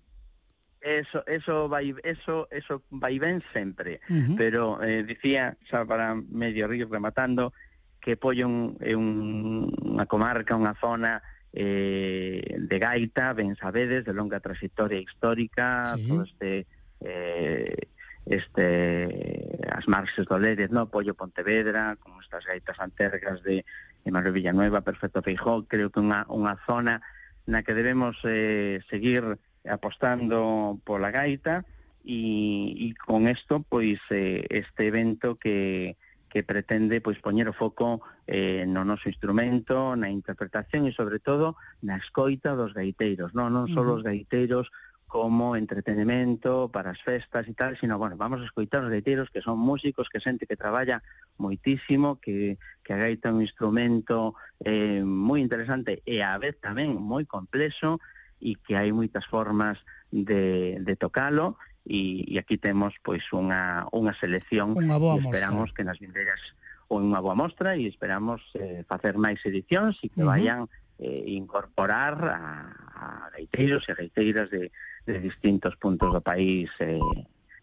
Eso, eso vai, eso, eso vai ben sempre, uh -huh. pero eh, dicía, xa para medio río rematando, que Pollo é un, unha comarca, unha zona eh, de gaita, ben sabedes, de longa trayectoria histórica, sí. todo este... Eh, este as marxes do Lérez, no Pollo Pontevedra, con estas gaitas antergas de, de Manuel Villanueva, Perfecto Feijó, creo que unha, unha zona na que debemos eh, seguir apostando pola gaita e, e con isto, pois, eh, este evento que, que pretende pois poñer o foco eh, no noso instrumento, na interpretación e sobre todo na escoita dos gaiteiros, non, non só uh -huh. os gaiteiros como entretenimento para as festas e tal, sino, bueno, vamos a escoitar os gaiteiros que son músicos, que xente que traballa moitísimo, que, que a gaita é un instrumento eh, moi interesante e a vez tamén moi complexo e que hai moitas formas de, de tocalo e, e aquí temos pois unha, unha selección unha boa e esperamos mostra. que nas vindeiras ou unha boa mostra e esperamos eh, facer máis edicións e que uh -huh. vayan eh, incorporar a, a gaiteiros e gaiteiras de, de distintos puntos do país eh,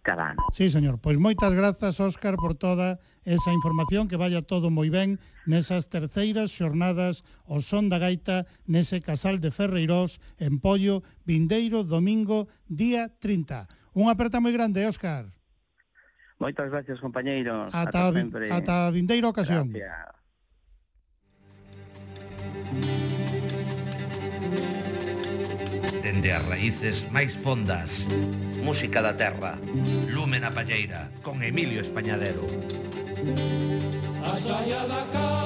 cada ano. Sí, señor. Pois moitas grazas, Óscar, por toda esa información, que vaya todo moi ben nesas terceiras xornadas o Son da Gaita nese Casal de Ferreirós en Pollo, vindeiro, domingo, día 30. Unha aperta moi grande, Óscar. Moitas gracias, compañeiros. Ata, ata, sempre. ata vindeira ocasión. Gracias. Dende as raíces máis fondas, música da terra, lume na palleira, con Emilio Españadero. A saia da casa.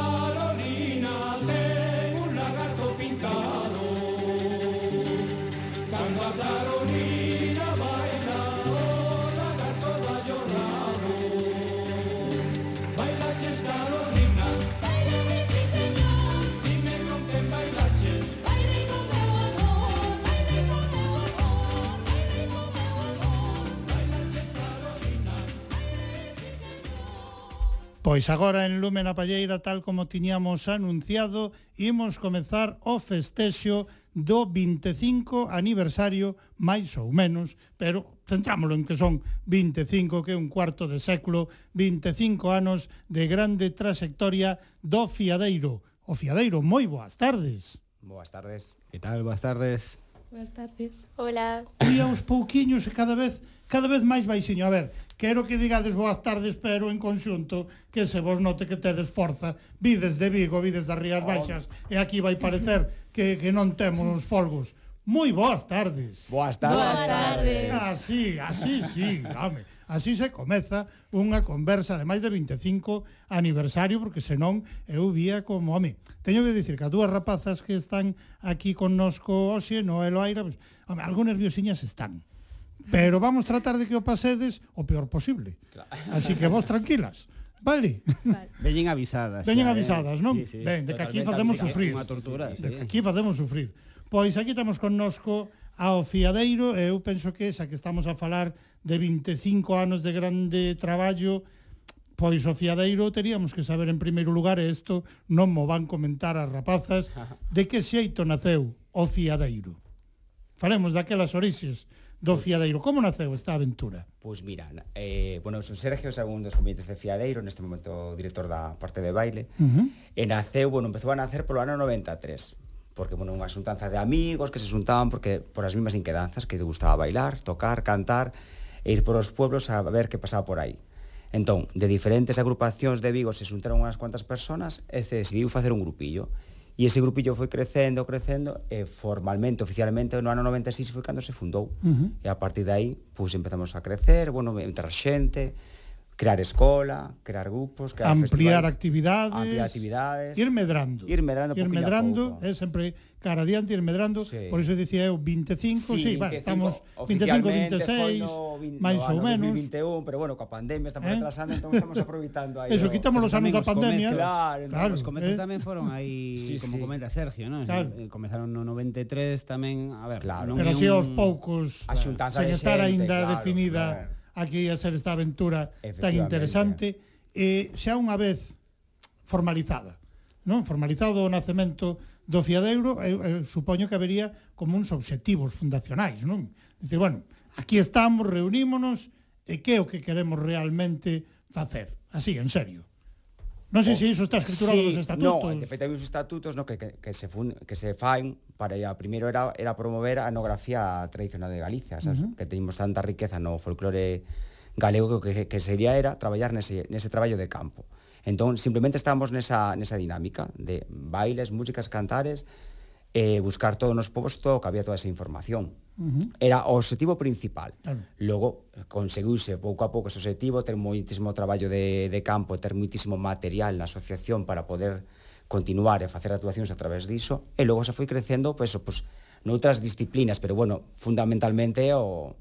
Pois agora en Lume na Palleira, tal como tiñamos anunciado, imos comezar o festexo do 25 aniversario, máis ou menos, pero centrámoslo en que son 25, que é un cuarto de século, 25 anos de grande trayectoria do Fiadeiro. O Fiadeiro, moi boas tardes. Boas tardes. Que tal? Boas tardes. Boas tardes. Hola. Cuía uns pouquiños e cada vez cada vez máis baixiño. A ver, Quero que digades boas tardes, pero en conxunto que se vos note que tedes forza, vides de Vigo, vides das Rías Baixas, oh. e aquí vai parecer que, que non temos os folgos. Moi boas tardes. Boas tardes. Boas tardes. Así, así, sí, dame. Así se comeza unha conversa de máis de 25 aniversario, porque senón eu vía como, home, teño que dicir que as dúas rapazas que están aquí connosco hoxe no Eloaira, pues, home, algo nerviosiñas están pero vamos tratar de que o pasedes o peor posible. Claro. Así que vos tranquilas. Vale. vale. Veñen avisadas. Veñen xa, ¿eh? avisadas, eh? non? Sí, sí, ben, de que aquí facemos sufrir. Tortura, sí, sí, sí. De que aquí facemos sufrir. Pois aquí temos connosco ao Fiadeiro, e eu penso que xa que estamos a falar de 25 anos de grande traballo, pois o Fiadeiro teríamos que saber en primeiro lugar, e isto non mo van comentar as rapazas, de que xeito naceu o Fiadeiro. Falemos daquelas orixes do Fiadeiro. Como naceu esta aventura? Pois mira, eh, bueno, son Sergio, é un dos comediantes de Fiadeiro, neste momento director da parte de baile, uh -huh. e naceu, bueno, empezou a nacer polo ano 93, porque, bueno, unha xuntanza de amigos que se xuntaban porque por as mesmas inquedanzas que te gustaba bailar, tocar, cantar e ir por os pueblos a ver que pasaba por aí. Entón, de diferentes agrupacións de Vigo se xuntaron unhas cuantas personas e se decidiu facer un grupillo. E ese grupillo foi crecendo, crecendo, e eh, formalmente, oficialmente, no ano 96 foi cando se fundou. Uh -huh. E a partir de aí, pois, empezamos a crecer, bueno, entra xente, crear escola, crear grupos, crear ampliar actividades, ampliar actividades, ir medrando. Ir medrando, ir medrando, é eh, sempre cara adiante ir medrando, sí. por iso dicía eu 25, sí, sí 25, estamos 25, 26, no, máis no ou menos. 2021, pero bueno, coa pandemia estamos eh? retrasando, entón estamos aproveitando aí. Eso, o, quitamos os anos da pandemia. Claro, entón, claro, os comezos eh? tamén foron aí, sí, como sí. comenta Sergio, non? Claro. Eh, comezaron no 93 tamén, a ver, claro, non pero si un... aos poucos, a xuntanza de xente, estar aínda claro, definida. Claro aquí a ser esta aventura tan interesante e xa unha vez formalizada, non? Formalizado o nacemento do Fiadeiro, eu, eu supoño que habería como uns obxectivos fundacionais, non? Dice, bueno, aquí estamos, reunímonos, e que é o que queremos realmente facer, así, en serio. Non sei oh. se iso está escriturado sí, nos estatutos. Non, de feito hai uns estatutos no que, que, que se fun, que se fain para a primeiro era era promover a etnografía tradicional de Galicia, sabes, uh -huh. que teñimos tanta riqueza no folclore galego que, que sería era traballar nese, nese traballo de campo. Entón, simplemente estamos nesa, nesa dinámica de bailes, músicas, cantares, eh, buscar todos nos posto, que había toda esa información. Uh -huh. Era o objetivo principal. Claro. Logo, eh, conseguiuse pouco a pouco ese objetivo, ter moitísimo traballo de, de campo, ter moitísimo material na asociación para poder continuar e facer actuacións a través diso, e logo se foi crecendo, pois, pues, pois pues, noutras disciplinas, pero bueno, fundamentalmente o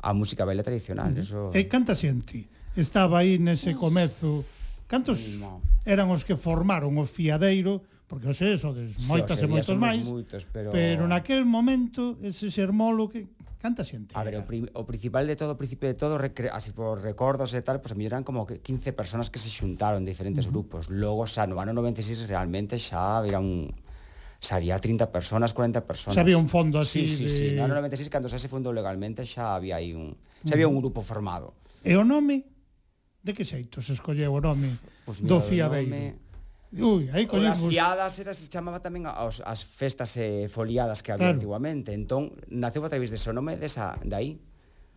a música baile tradicional. Eso... E canta xente estaba aí nese comezo? Cantos no. eran os que formaron o fiadeiro porque hoxe sodes moitas sí, e moitos máis, moitos, pero... pero naquel momento ese sermolo que canta xente. A ver, o, pri o principal de todo, o principio de todo, así por recordos e tal, pues a mí eran como 15 personas que se xuntaron de diferentes uh -huh. grupos. Logo, xa no ano 96 realmente xa había un xa había 30 personas, 40 personas. Xa había un fondo así sí, sí, de... Sí, no ano 96, cando xa se fundou legalmente, xa había aí un... Xa había uh -huh. un grupo formado. E o nome? De que xeito se escolleu o nome pues mira, do Fiabeiro? Nome... Ui, aí collemos... As fiadas era, se chamaba tamén aos, as festas eh, foliadas que había claro. antiguamente. Entón, naceu a través dese nome desa, de aí.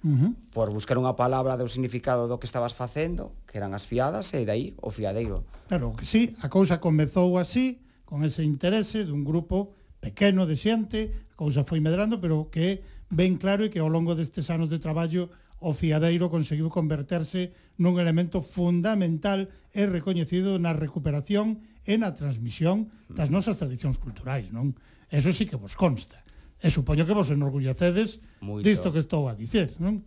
Uh -huh. Por buscar unha palabra do significado do que estabas facendo, que eran as fiadas, e dai o fiadeiro. Claro, que sí, a cousa comezou así, con ese interese dun grupo pequeno de xente, a cousa foi medrando, pero que ben claro e que ao longo destes anos de traballo o Fiadeiro conseguiu converterse nun elemento fundamental e recoñecido na recuperación e na transmisión das nosas tradicións culturais, non? Eso sí que vos consta. E supoño que vos enorgullecedes moito. disto que estou a dicer, non?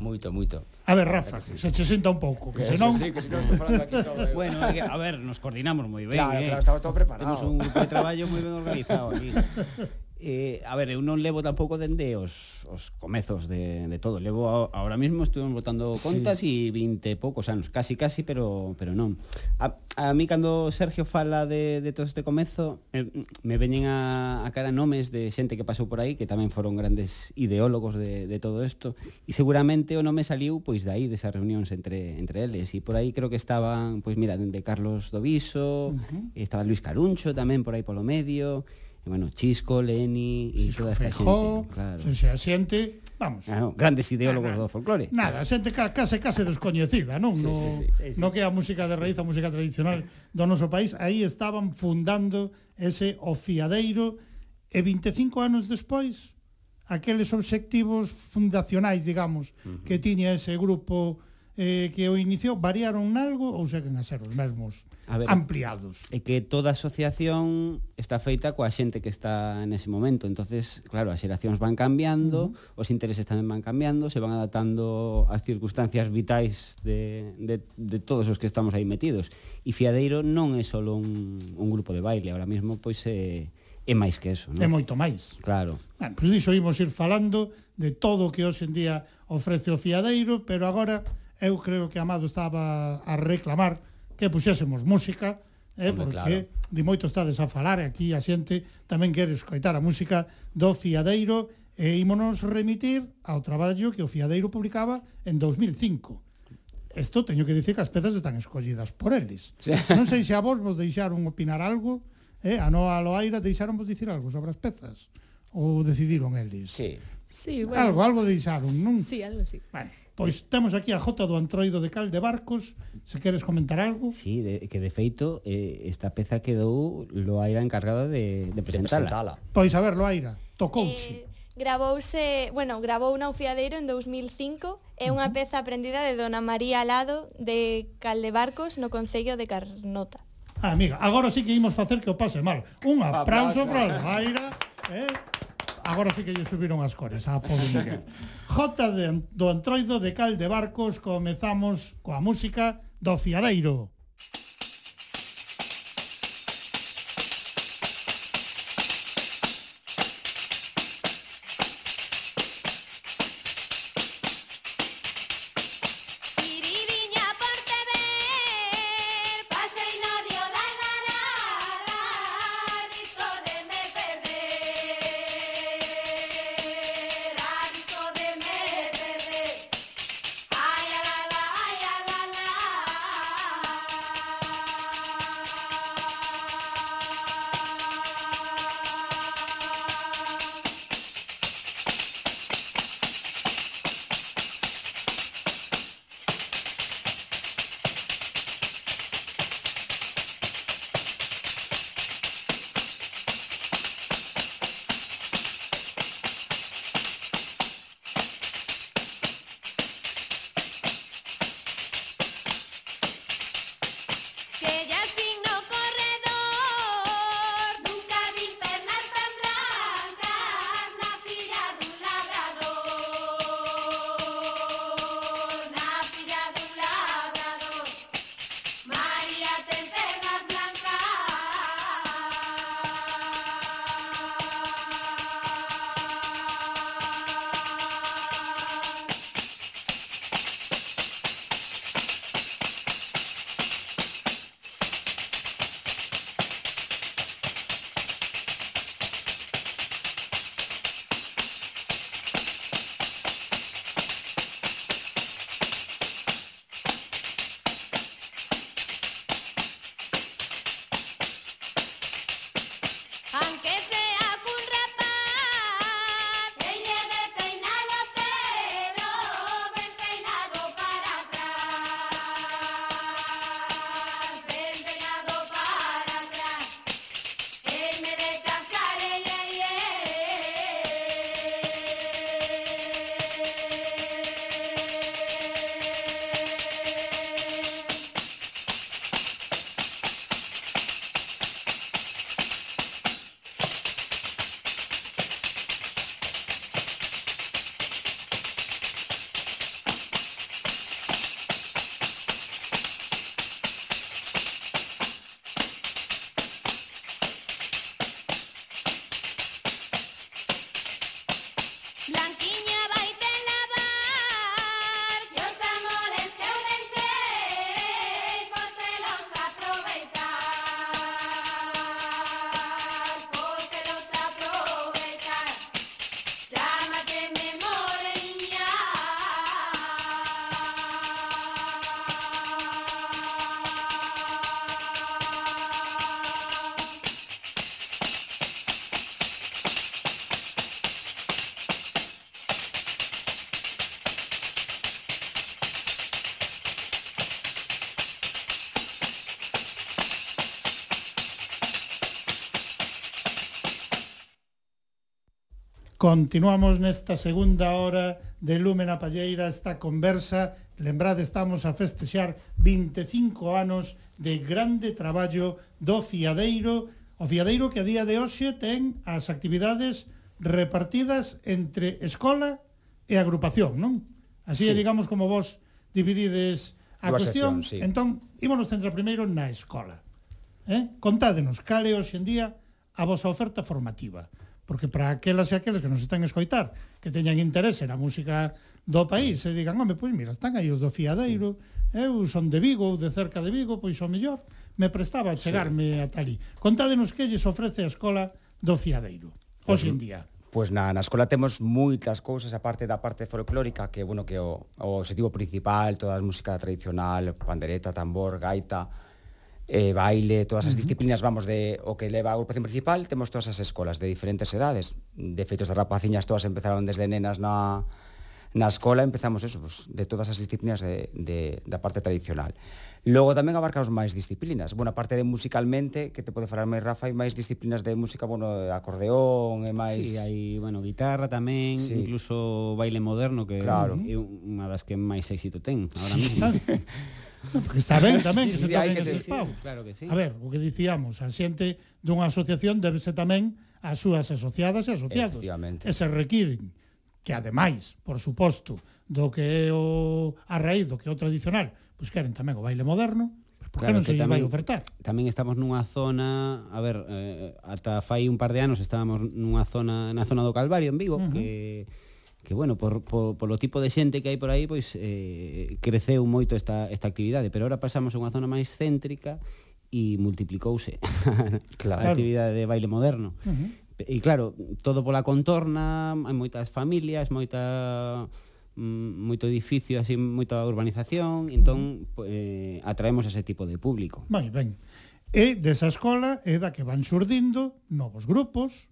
Moito, moito. A ver, Rafa, sí. se che sinta un pouco, que, que senón... Sí, que senón estou falando aquí todo. Eh. Bueno, que, a ver, nos coordinamos moi ben, claro, eh? Claro, estamos todo preparado. Temos un grupo de traballo moi ben organizado aquí. Eh, a ver, eu non levo tampouco dende os, os comezos de, de todo. Levo a, ahora mismo estuvemos votando contas sí. e 20 e poucos anos, casi casi, pero pero non. A, a mí cando Sergio fala de, de todo este comezo, eh, me veñen a, a cara nomes de xente que pasou por aí que tamén foron grandes ideólogos de, de todo isto e seguramente o nome saliu pois dai desas reunións entre entre eles e por aí creo que estaban, pois mira, dende Carlos Doviso, uh -huh. estaba Luis Caruncho tamén por aí polo medio E, bueno, Chisco, Leni e toda esta Feijó, xente. Claro. Se a xente, vamos. Ah, no, grandes ideólogos nada, do folclore. Nada, xente case case descoñecida, non? Sí, no, sí, sí, sí, sí. no que a música de raíz, a música tradicional do noso país, aí estaban fundando ese ofiadeiro e 25 anos despois aqueles obxectivos fundacionais, digamos, uh -huh. que tiña ese grupo eh, que o iniciou, variaron nalgo ou seguen a ser os mesmos? a ver, ampliados. É que toda asociación está feita coa xente que está nese momento. entonces claro, as xeracións van cambiando, uh -huh. os intereses tamén van cambiando, se van adaptando ás circunstancias vitais de, de, de todos os que estamos aí metidos. E Fiadeiro non é só un, un grupo de baile, ahora mesmo pois é, é máis que eso. Non? É moito máis. Claro. Bueno, pois iso imos ir falando de todo o que hoxe en día ofrece o Fiadeiro, pero agora eu creo que Amado estaba a reclamar que puxésemos música, eh, Hombre, porque claro. de moito estades a falar aquí a xente tamén quere escoitar a música do Fiadeiro e ímonos remitir ao traballo que o Fiadeiro publicaba en 2005. Isto teño que dicir que as pezas están escollidas por eles. Sí. Non sei se a vos vos deixaron opinar algo, eh, a Noa Loaira deixaron vos dicir algo sobre as pezas ou decidiron eles. Sí. Sí, bueno. Algo, algo deixaron, non? Sí, algo sí. Bueno. Pois temos aquí a Jota do Antroido de Cal de Barcos, se queres comentar algo. Sí, de, que de feito eh, esta peza quedou Loaira encargada de, de presentala. De presentala. Pois a ver, Loaira, tocouse. Eh, grabouse, bueno, grabou na Ufiadeiro en 2005 É unha peza aprendida de Dona María Alado de Caldebarcos no Concello de Carnota. Ah, amiga, agora sí que imos facer que o pase mal. Un aplauso para Loaira. Eh? agora sí que lle subiron as cores a polémica. Jota de, do Antroido de Cal de Barcos comezamos coa música do Fiadeiro. Continuamos nesta segunda hora de Lumen a Palleira esta conversa. Lembrade, estamos a festexar 25 anos de grande traballo do Fiadeiro, o Fiadeiro que a día de hoxe ten as actividades repartidas entre escola e agrupación, non? Así sí. é, digamos, como vos dividides a Duas cuestión. Sección, sí. Entón, ímonos centrar primeiro na escola. Eh? Contádenos, cal é hoxe en día a vosa oferta formativa? porque para aquelas e aqueles que nos están a escoitar, que teñan interese na música do país, e digan, home, pois mira, están aí os do Fiadeiro, eh, eu son de Vigo, ou de cerca de Vigo, pois o mellor, me prestaba a chegarme sí. a talí. Contádenos que lles ofrece a Escola do Fiadeiro, hoxe en día. Pois na, na escola temos moitas cousas, aparte da parte folclórica, que, bueno, que o, o objetivo principal, toda a música tradicional, pandereta, tambor, gaita, eh, baile, todas as disciplinas vamos de o que leva a agrupación principal, temos todas as escolas de diferentes edades. De feito, as rapaciñas todas empezaron desde nenas na na escola empezamos eso, pues, de todas as disciplinas de, de, da parte tradicional. Logo tamén abarcamos máis disciplinas. Bueno, a parte de musicalmente, que te pode falar máis Rafa, hai máis disciplinas de música, bueno, acordeón e máis... Sí, hai, bueno, guitarra tamén, sí. incluso baile moderno, que claro. é unha das que máis éxito ten, Ahora sí. mismo. No, porque está ben tamén sí, que sí, se toquen que eses sí. Claro que sí. A ver, o que dicíamos, a xente dunha asociación débese tamén ás súas asociadas e asociados. E se requiren que ademais, por suposto, do que é o a raíz do que é o tradicional, pois queren tamén o baile moderno, Por claro, que non se tamén, vai ofertar? Tamén estamos nunha zona, a ver, eh, ata fai un par de anos estábamos nunha zona na zona do Calvario en Vigo, uh -huh. que que bueno, por, por, polo tipo de xente que hai por aí, pois eh, creceu moito esta, esta actividade, pero ahora pasamos a unha zona máis céntrica e multiplicouse claro. a actividade de baile moderno. Uh -huh e claro, todo pola contorna, hai moitas familias, moita mm, moito edificio, así moita urbanización, entón uh -huh. eh, atraemos ese tipo de público. Moi ben. E desa escola é da que van surdindo novos grupos,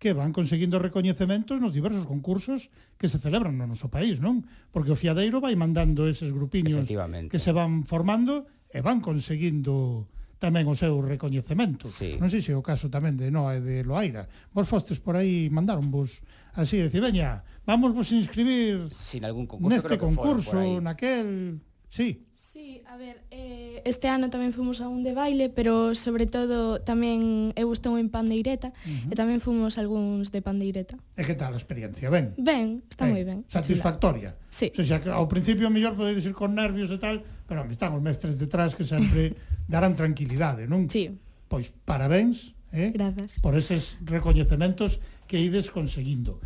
que van conseguindo recoñecementos nos diversos concursos que se celebran no noso país, non? Porque o Fiadeiro vai mandando eses grupiños que se van formando e van conseguindo tamén o seu recoñecemento. Sí. Non sei se é o caso tamén de Noa e de Loaira. Vos fostes por aí mandaron vos así, decir, veña, vamos vos inscribir Sin algún concurso, neste creo que concurso, naquel... Sí. Sí, a ver, eh, este ano tamén fomos a un de baile, pero sobre todo tamén eu estou en pandeireta uh -huh. e tamén fomos algúns de pandeireta. E que tal a experiencia? Ben? Ben, está ben. moi ben. Satisfactoria? Sí. O sea, que ao principio mellor podedes ir con nervios e tal, pero están os mestres detrás que sempre darán tranquilidade, non? Sí. Pois parabéns eh? Grazas. por eses recoñecementos que ides conseguindo.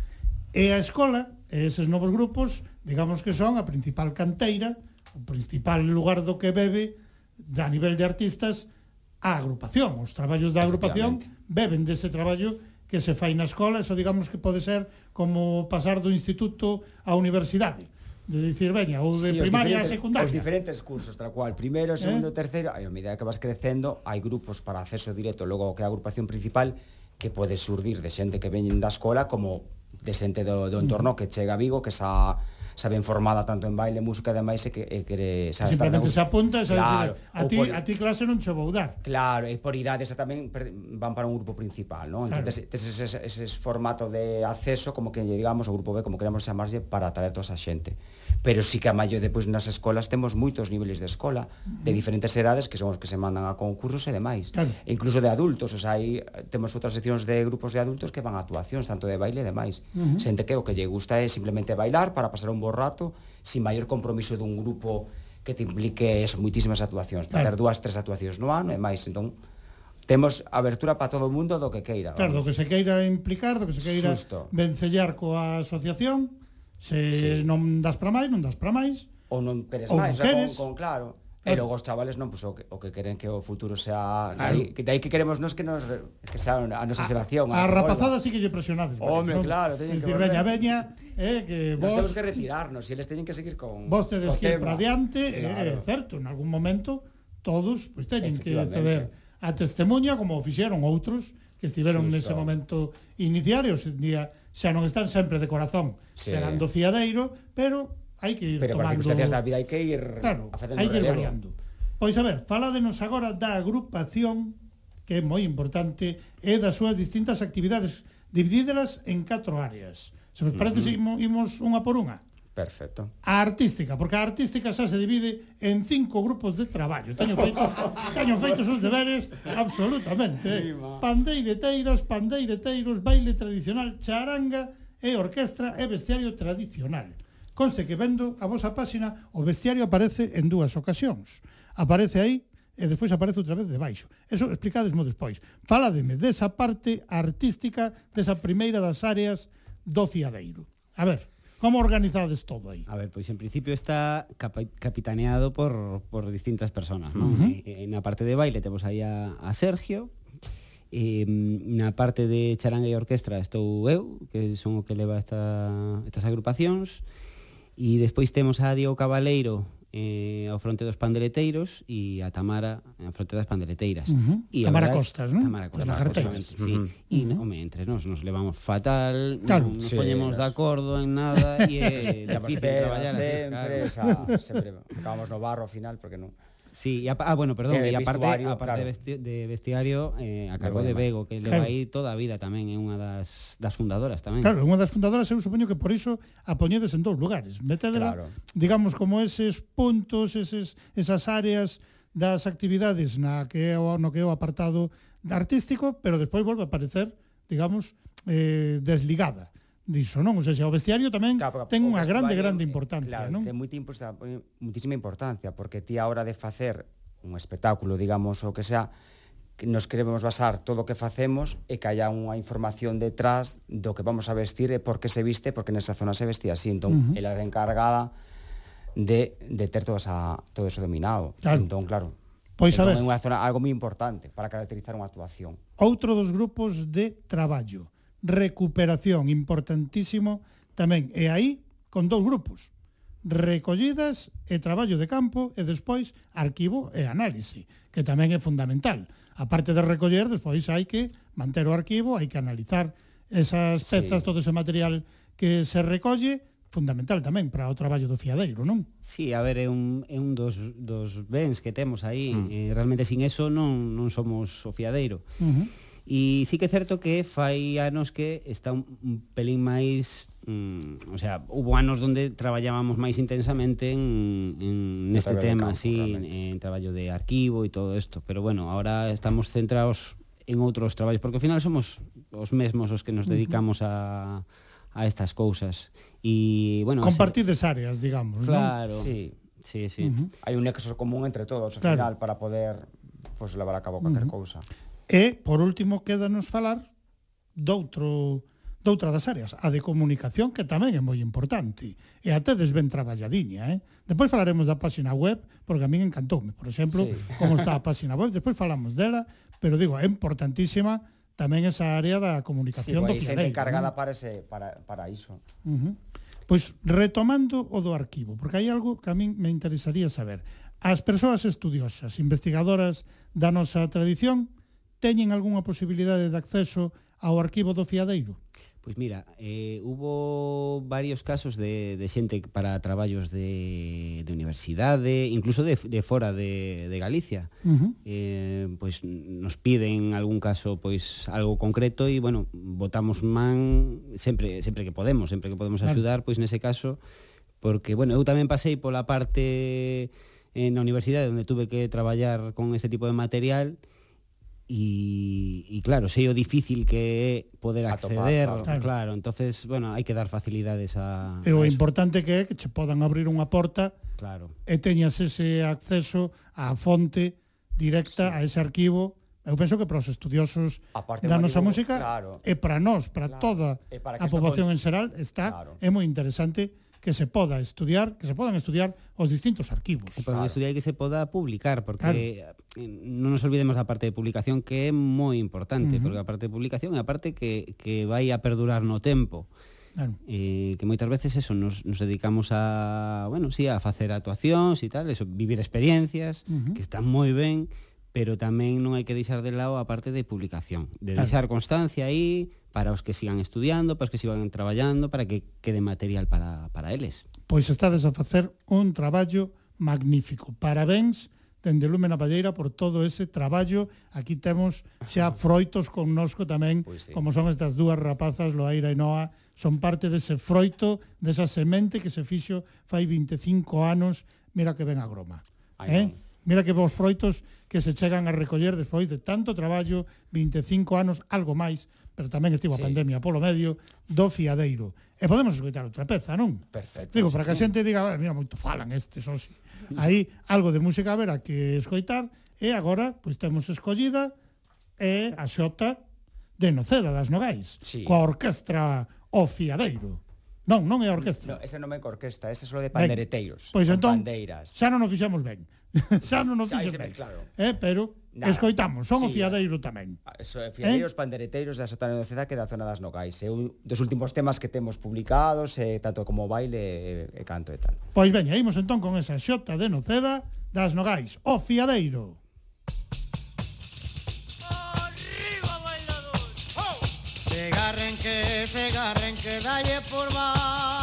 E a escola, e eses novos grupos, digamos que son a principal canteira o principal lugar do que bebe a nivel de artistas a agrupación, os traballos da agrupación beben dese traballo que se fai na escola, eso digamos que pode ser como pasar do instituto á universidade. De dicir, veña, ou de sí, primaria a secundaria. Os diferentes cursos, tal cual, primeiro, eh? segundo, eh? terceiro, a medida que vas crecendo, hai grupos para acceso directo, logo que a agrupación principal que pode surdir de xente que veñen da escola como de xente do, do entorno mm. que chega a Vigo, que xa xa ben formada tanto en baile, música e demais e que, e que xa Simplemente se apunta e xa claro, decir, a ti, por, a ti clase non che vou dar. Claro, e por idade xa tamén van para un grupo principal, non? Claro. Entón, tes ese, ese, ese formato de acceso como que digamos o grupo B, como queramos chamarlle para atraer toda esa xente pero sí que a maio depois nas escolas temos moitos niveles de escola de diferentes edades que son os que se mandan a concursos e demais claro. e incluso de adultos o sea, hai, temos outras seccións de grupos de adultos que van a actuacións tanto de baile e demais uh -huh. xente que o que lle gusta é simplemente bailar para pasar un bo rato sin maior compromiso dun grupo que te implique eso, moitísimas actuacións para claro. ter dúas, tres actuacións no ano e máis entón temos abertura para todo o mundo do que queira vamos. claro, do que se queira implicar do que se queira Susto. vencellar coa asociación Se sí. non das para máis, non das para máis. Ou non queres ou máis, non queres. Con, con claro. E logo os chavales non, pues, o, que, o que queren que o futuro sea... Claro. Dai, que, dai que queremos nos que, nos, que sea a nosa xeración. A, a, a rapazada sí que lle presionades. Home, ¿no? claro, teñen que volver. Veña, veña, eh, que vos... Nos temos que retirarnos e eles teñen que seguir con... Vos tedes que ir para adiante, eh, claro. eh, certo, en algún momento todos pues, teñen que ceder a testemunha como fixeron outros que estiveron Justo. nese momento iniciarios en día xa non están sempre de corazón, sí. serán do fiadeiro, pero hai que ir pero tomando... Pero circunstancias da vida hai que ir claro, a hai que ir variando. Pois a ver, faladenos agora da agrupación, que é moi importante, e das súas distintas actividades, dividídelas en catro áreas. Se vos parece, uh -huh. imos unha por unha. Perfecto. A artística, porque a artística xa se divide en cinco grupos de traballo. Teño feitos, teño feitos os deberes absolutamente. Pandeireteiras, pandeireteiros, baile tradicional, charanga e orquestra e bestiario tradicional. Conste que vendo a vosa páxina, o bestiario aparece en dúas ocasións. Aparece aí e despois aparece outra vez debaixo. Eso explicadesmo despois. Falademe desa parte artística, desa primeira das áreas do fiadeiro. A ver. Como organizades todo aí? A ver, pois en principio está capitaneado por, por distintas personas, non? Uh -huh. E, na parte de baile temos aí a, a Sergio, E mm, na parte de charanga e orquestra estou eu, que son o que leva esta, estas agrupacións, e despois temos a Diego Cabaleiro eh, ao fronte dos pandeleteiros e a Tamara eh, ao fronte das pandeleteiras. Uh -huh. e Tamara Costas, non? Tamara Costas, justamente, sí. Uh -huh. E, no, home, entre nós nos levamos fatal, claro. non nos sí, poñemos de acordo en nada e é difícil traballar. Sempre, claro. esa, sempre acabamos no barro ao final, porque non... Sí, y ah, bueno, perdón, eh, y aparte, vestuario, aparte claro. de, vesti de, vestiario, eh, a cargo de Bego, que claro. leva aí toda a vida tamén, é unha das, das fundadoras tamén. Claro, unha das fundadoras, eu supoño que por iso a poñedes en dous lugares. Metedela, claro. digamos, como eses puntos, eses, esas áreas das actividades na que é o, no que é o apartado artístico, pero despois volve a aparecer, digamos, eh, desligada diso, non? O sea, o vestiario tamén claro, ten unha grande, grande importancia, claro, non? Ten moita importancia, muitísima importancia, porque ti a hora de facer un espectáculo, digamos, o que sea, que nos queremos basar todo o que facemos e que haya unha información detrás do que vamos a vestir e por que se viste, porque nesa zona se vestía así. Entón, uh -huh. ela é encargada de, de ter todo, esa, todo eso dominado. Claro. Entón, claro, pois entón, a ver. é unha zona algo moi importante para caracterizar unha actuación. Outro dos grupos de traballo recuperación, importantísimo tamén. E aí, con dous grupos, recollidas e traballo de campo e despois arquivo e análise, que tamén é fundamental. A parte de recoller, despois hai que manter o arquivo, hai que analizar esas pezas, sí. todo ese material que se recolle, fundamental tamén para o traballo do fiadeiro, non? Sí, a ver, é un, é un dos, dos bens que temos aí. Mm. Eh, realmente sin eso non, non somos o fiadeiro. Uh -huh. E sí que é certo que fai anos que está un, un pelín máis mm, o sea, hubo anos onde traballábamos máis intensamente en, en neste tema, campo, sí, en, en traballo de arquivo e todo isto, pero bueno, ahora estamos centrados en outros traballos, porque ao final somos os mesmos os que nos dedicamos a, a estas cousas. E, bueno, Compartides ser... áreas, digamos, Claro, sí, sí, sí. Uh -huh. Hai un nexo común entre todos, ao claro. final, para poder pues, levar a cabo cualquier uh -huh. cousa. E, por último, quédanos falar doutro doutra das áreas, a de comunicación que tamén é moi importante e até ben traballadiña, eh? Despois falaremos da páxina web, porque a min encantoume, por exemplo, sí. como está a páxina web, despois falamos dela, pero digo, é importantísima tamén esa área da comunicación sí, do Fiadeiro. Sí, encargada ¿no? para ese para para iso. Uh -huh. Pois retomando o do arquivo, porque hai algo que a min me interesaría saber. As persoas estudiosas, investigadoras da nosa tradición, teñen algunha posibilidade de acceso ao arquivo do fiadeiro? Pois mira, eh, hubo varios casos de, de xente para traballos de, de universidade, incluso de, de fora de, de Galicia. Uh -huh. eh, pois nos piden algún caso pois algo concreto e, bueno, votamos man sempre sempre que podemos, sempre que podemos axudar, claro. pois nese caso, porque, bueno, eu tamén pasei pola parte en na universidade onde tuve que traballar con este tipo de material e E, y claro, sei o difícil que é poder acceder, a claro. claro, entonces, bueno, hai que dar facilidades a E o a importante que é que che podan abrir unha porta claro. e teñas ese acceso á fonte directa sí. a ese arquivo Eu penso que para os estudiosos Aparte, da nosa música claro. e para nós, para claro. toda e para a poboación con... en xeral está claro. é moi interesante que se poda estudiar, que se podan estudiar os distintos arquivos. Que se podan claro. estudiar e que se poda publicar, porque claro. non nos olvidemos da parte de publicación que é moi importante, uh -huh. porque a parte de publicación é a parte que, que vai a perdurar no tempo. Claro. Eh, que moitas veces eso nos, nos dedicamos a, bueno, sí, a facer actuacións e tal, eso, vivir experiencias uh -huh. que están moi ben, pero tamén non hai que deixar de lado a parte de publicación, de claro. deixar constancia aí para os que sigan estudiando, para os que sigan traballando, para que quede material para, para eles. Pois estades a facer un traballo magnífico. Parabéns dende Lume na Palleira por todo ese traballo. Aquí temos xa froitos connosco tamén, pois sí. como son estas dúas rapazas, Loaira e Noa, son parte dese froito, desa semente que se fixo fai 25 anos, mira que ven a groma. Ai, eh? Mira que vos froitos que se chegan a recoller despois de tanto traballo, 25 anos, algo máis, pero tamén estivo a sí. pandemia polo medio, do fiadeiro. E podemos escoitar outra peza, non? Perfecto. Digo, para que a xente diga, ah, mira, moito falan estes, oxe. Aí, algo de música verá que escoitar, e agora, pois temos escollida, é a xota de Noceda das Nogais, sí. coa orquestra O Fiadeiro. Non, non é a orquestra. No, ese non é coa orquestra, ese é só de pandereteiros. Ben, pois entón, bandeiras. xa non o fixemos ben. xa non nos dixen ben. Claro. Eh, pero Nada. Escoitamos, son sí, o fiadeiro tamén. Ah, so, fiadeiros, eh? pandereteiros da Sotana de Ceda que da zona das Nogais. É un dos últimos temas que temos publicados, eh, tanto como baile e, e canto e tal. Pois veña, imos entón con esa xota de Noceda das Nogais, o fiadeiro. Arriba, bailador! Se garren que, se garren que, dalle por baixo.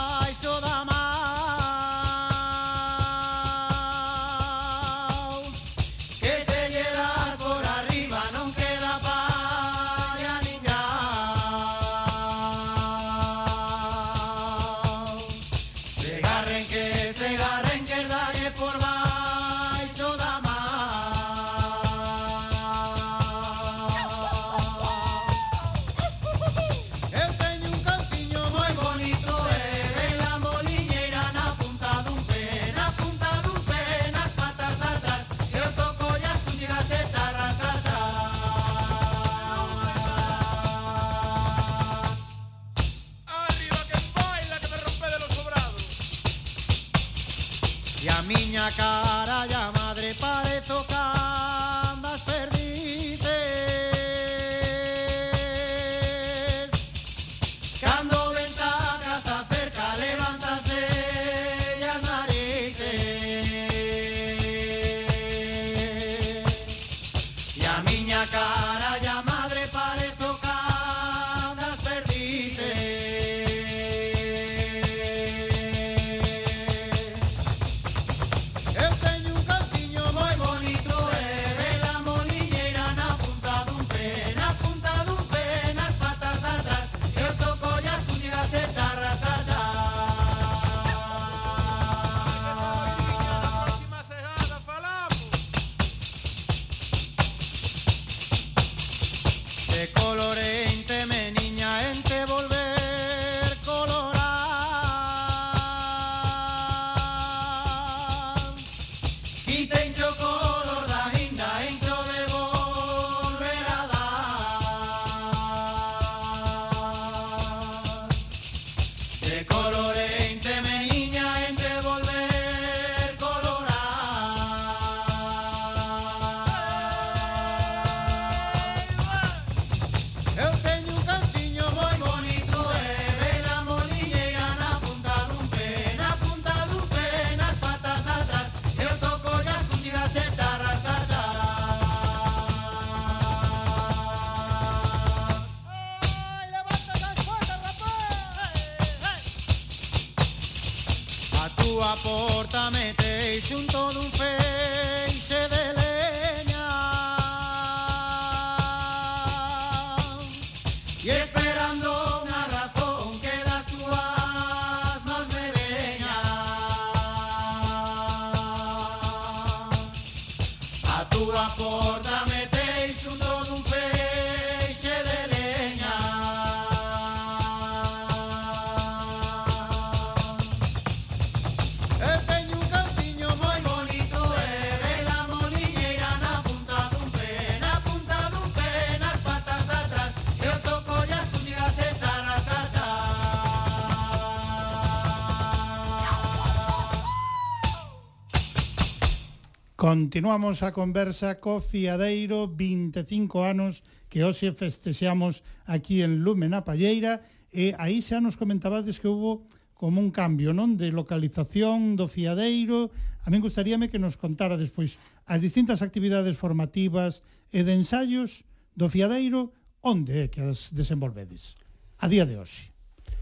Continuamos a conversa co Fiadeiro 25 anos que hoxe festexamos aquí en Lume na Palleira e aí xa nos comentabades que hubo como un cambio, non, de localización do Fiadeiro. A min gustaríame que nos contara despois as distintas actividades formativas e de ensaios do Fiadeiro onde é que as desenvolvedes a día de hoxe.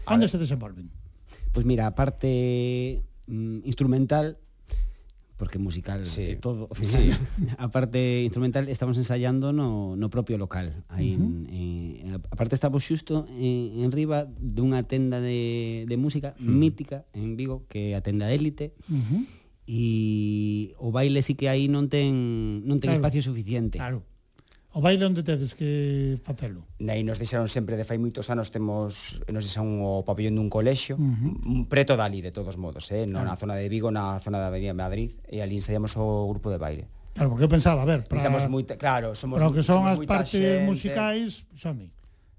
Onde se desenvolven? Pois mira, a parte mm, instrumental porque musical sí. é todo. Sí. a parte instrumental estamos ensayando no, no propio local. Aí, uh -huh. en, eh, a parte estamos xusto en, en riba dunha tenda de, de música uh -huh. mítica en Vigo, que é a tenda élite. Uh -huh e o baile sí que aí non ten non ten claro. espacio suficiente. Claro. O baile onde tedes que facelo? Nei nos deixaron sempre de fai moitos anos temos nos deixaron o pabellón dun colexio, uh -huh. preto dali de todos modos, eh, non claro. na zona de Vigo, na zona da Avenida Madrid e ali ensaiamos o grupo de baile. Claro, porque eu pensaba, a ver, para, Estamos moi, claro, somos Para o que son as partes xente. musicais, xame,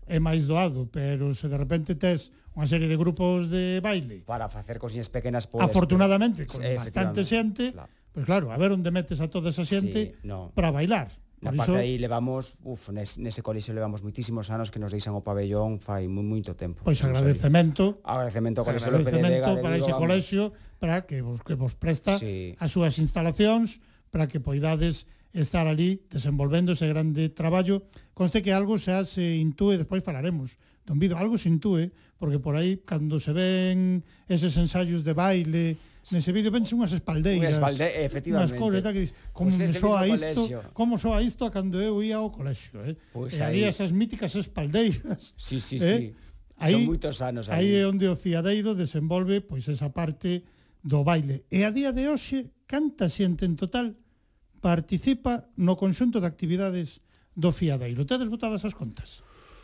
é máis doado, pero se de repente tes unha serie de grupos de baile para facer cosiñas pequenas podes, Afortunadamente, pois, con eh, bastante xente, claro. Pois pues claro, a ver onde metes a toda esa xente sí, no. para bailar. Na Por parte iso... aí levamos, uf, nes, nese colexio levamos moitísimos anos que nos deixan o pabellón fai moi moito tempo. Pois agradecemento. Agradecemento ao colexio López de Vega. para ese colexio, para que vos, que vos presta sí. as súas instalacións, para que poidades estar ali desenvolvendo ese grande traballo. Conste que algo xa se intúe, despois falaremos, don Vido, algo se intúe, porque por aí, cando se ven eses ensaios de baile, Nese vídeo vense unhas espaldeiras. Unhas espaldeiras, eh, efectivamente. Unhas cousas, que dis, como pues me soa isto, colexio. como soa isto a cando eu ia ao colexio, eh? Pues e aí... esas míticas espaldeiras. Sí, sí, eh? sí. Aí, Son moitos anos aí. aí é onde o Fiadeiro desenvolve pois esa parte do baile. E a día de hoxe, canta xente en total participa no conxunto de actividades do Fiadeiro. Tedes botadas as contas?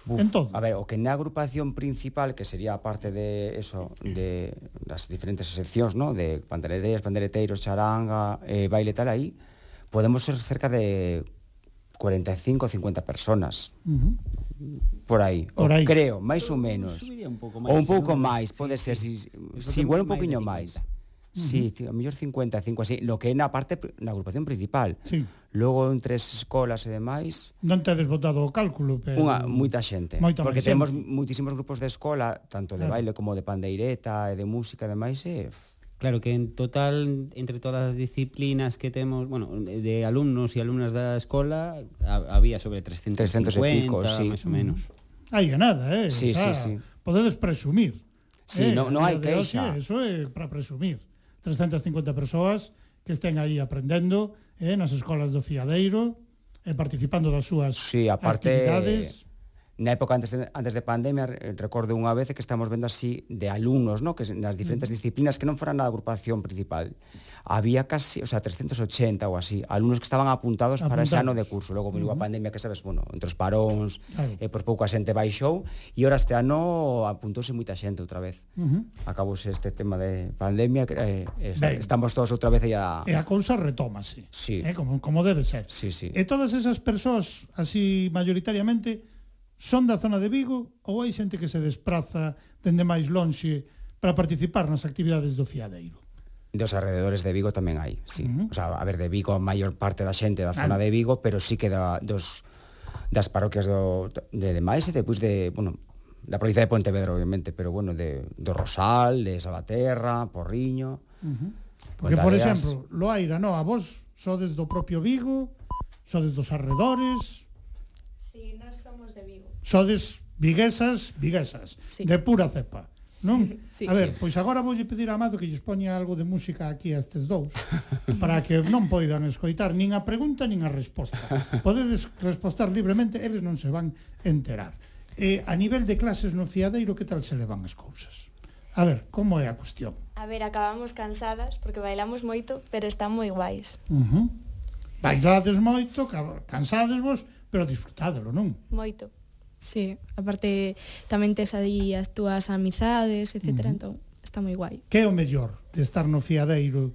Uf, en todo. A ver, o que na agrupación principal, que sería a parte de eso, de das diferentes seccións, ¿no? de pandereteiras, pandereteiros, charanga, eh, baile tal, aí, podemos ser cerca de 45 ou 50 personas. Uh -huh por aí, por aí. creo, máis ou menos. Un pouco máis, ou un pouco máis, pode sí, ser, si, sí, igual un poquinho máis. Sí, a mellor 50, 5 así, lo que é na parte na agrupación principal. Sí. Logo entre as escolas e demais... Non te desbotado o cálculo, pero... Unha, moita xente. Moita porque xente. temos moitísimos grupos de escola, tanto de claro. baile como de pandeireta e de música e demais, e... Claro que en total entre todas as disciplinas que temos, bueno, de alumnos e alumnas da escola había sobre 350, 300 e pico, sí. máis ou menos. Mm. Aí é nada, eh? Sí, o sea, sí, sí. Podedes presumir. Sí, eh, non no hai queixa. Hoxe, eso é para presumir. 350 persoas que estén aí aprendendo eh, nas escolas do Fiadeiro, e eh, participando das súas sí, aparte, actividades. Na época antes de, antes de pandemia, recordo unha vez que estamos vendo así de alumnos, no? que nas diferentes mm. disciplinas que non foran na agrupación principal había casi, o sea, 380 ou así, alumnos que estaban apuntados, apuntados. para ese ano de curso. Logo viu uh -huh. a pandemia que sabes, bueno, entre os paróns, claro. e eh, por pouco a xente baixou, e ora este ano apuntouse moita xente outra vez. Uh -huh. Acabouse este tema de pandemia, eh, está, ben. estamos todos outra vez aí a... E a cousa retómase, sí. eh, como, como debe ser. Sí, sí. E todas esas persoas, así mayoritariamente, son da zona de Vigo ou hai xente que se despraza dende máis lonxe para participar nas actividades do Fiadeiro? dos arredores de Vigo tamén hai, sí. Uh -huh. O sea, a ver, de Vigo a maior parte da xente da zona de Vigo, pero sí que da, dos, das parroquias do, de, demais e depois de, bueno, da provincia de Pontevedra, obviamente, pero bueno, de, do Rosal, de Salvaterra, Porriño... Uh -huh. Porque, por exemplo, Loaira, no, a vos sodes do propio Vigo, sodes dos arredores... Sí, nós somos de Vigo. Sodes viguesas, viguesas, sí. de pura cepa. Non? Sí, a ver, sí. pois agora voulle pedir a Amado que lles poña algo de música aquí a estes dous para que non poidan escoitar nin a pregunta nin a resposta. Podedes respostar libremente, eles non se van enterar. E a nivel de clases no fiadeiro, que tal se levan as cousas? A ver, como é a cuestión? A ver, acabamos cansadas porque bailamos moito, pero están moi guais. Uh -huh. Bailades moito, cansades vos, pero disfrutádelo, non? Moito. Sí, aparte tamén tes aí as túas amizades, etc. Uh -huh. Entón, está moi guai. Que é o mellor de estar no fiadeiro?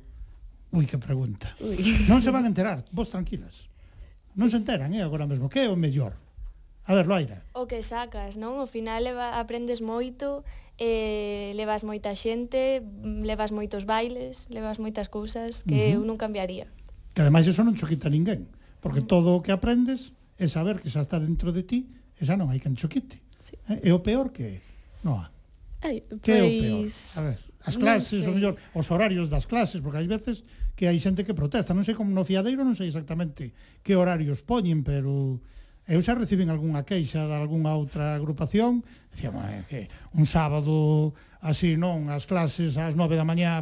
Ui, que pregunta. Ui. Non se van a enterar, vos tranquilas. Non se enteran, eh, agora mesmo. Que é o mellor? A ver, Loira. O que sacas, non? O final leva, aprendes moito, eh, levas moita xente, mm, levas moitos bailes, levas moitas cousas que uh -huh. eu non cambiaría. Que ademais eso non cho quita ninguén, porque todo o que aprendes é saber que xa está dentro de ti E xa non hai quen choquite. Sí. Eh, é o peor que non há. Ai, pois... Que é o pois peor? A ver, as clases, o mellor, os horarios das clases, porque hai veces que hai xente que protesta. Non sei como no fiadeiro, non sei exactamente que horarios poñen, pero eu xa recibín algunha queixa de algunha outra agrupación, dicían, que un sábado así, non, as clases ás 9 da mañá,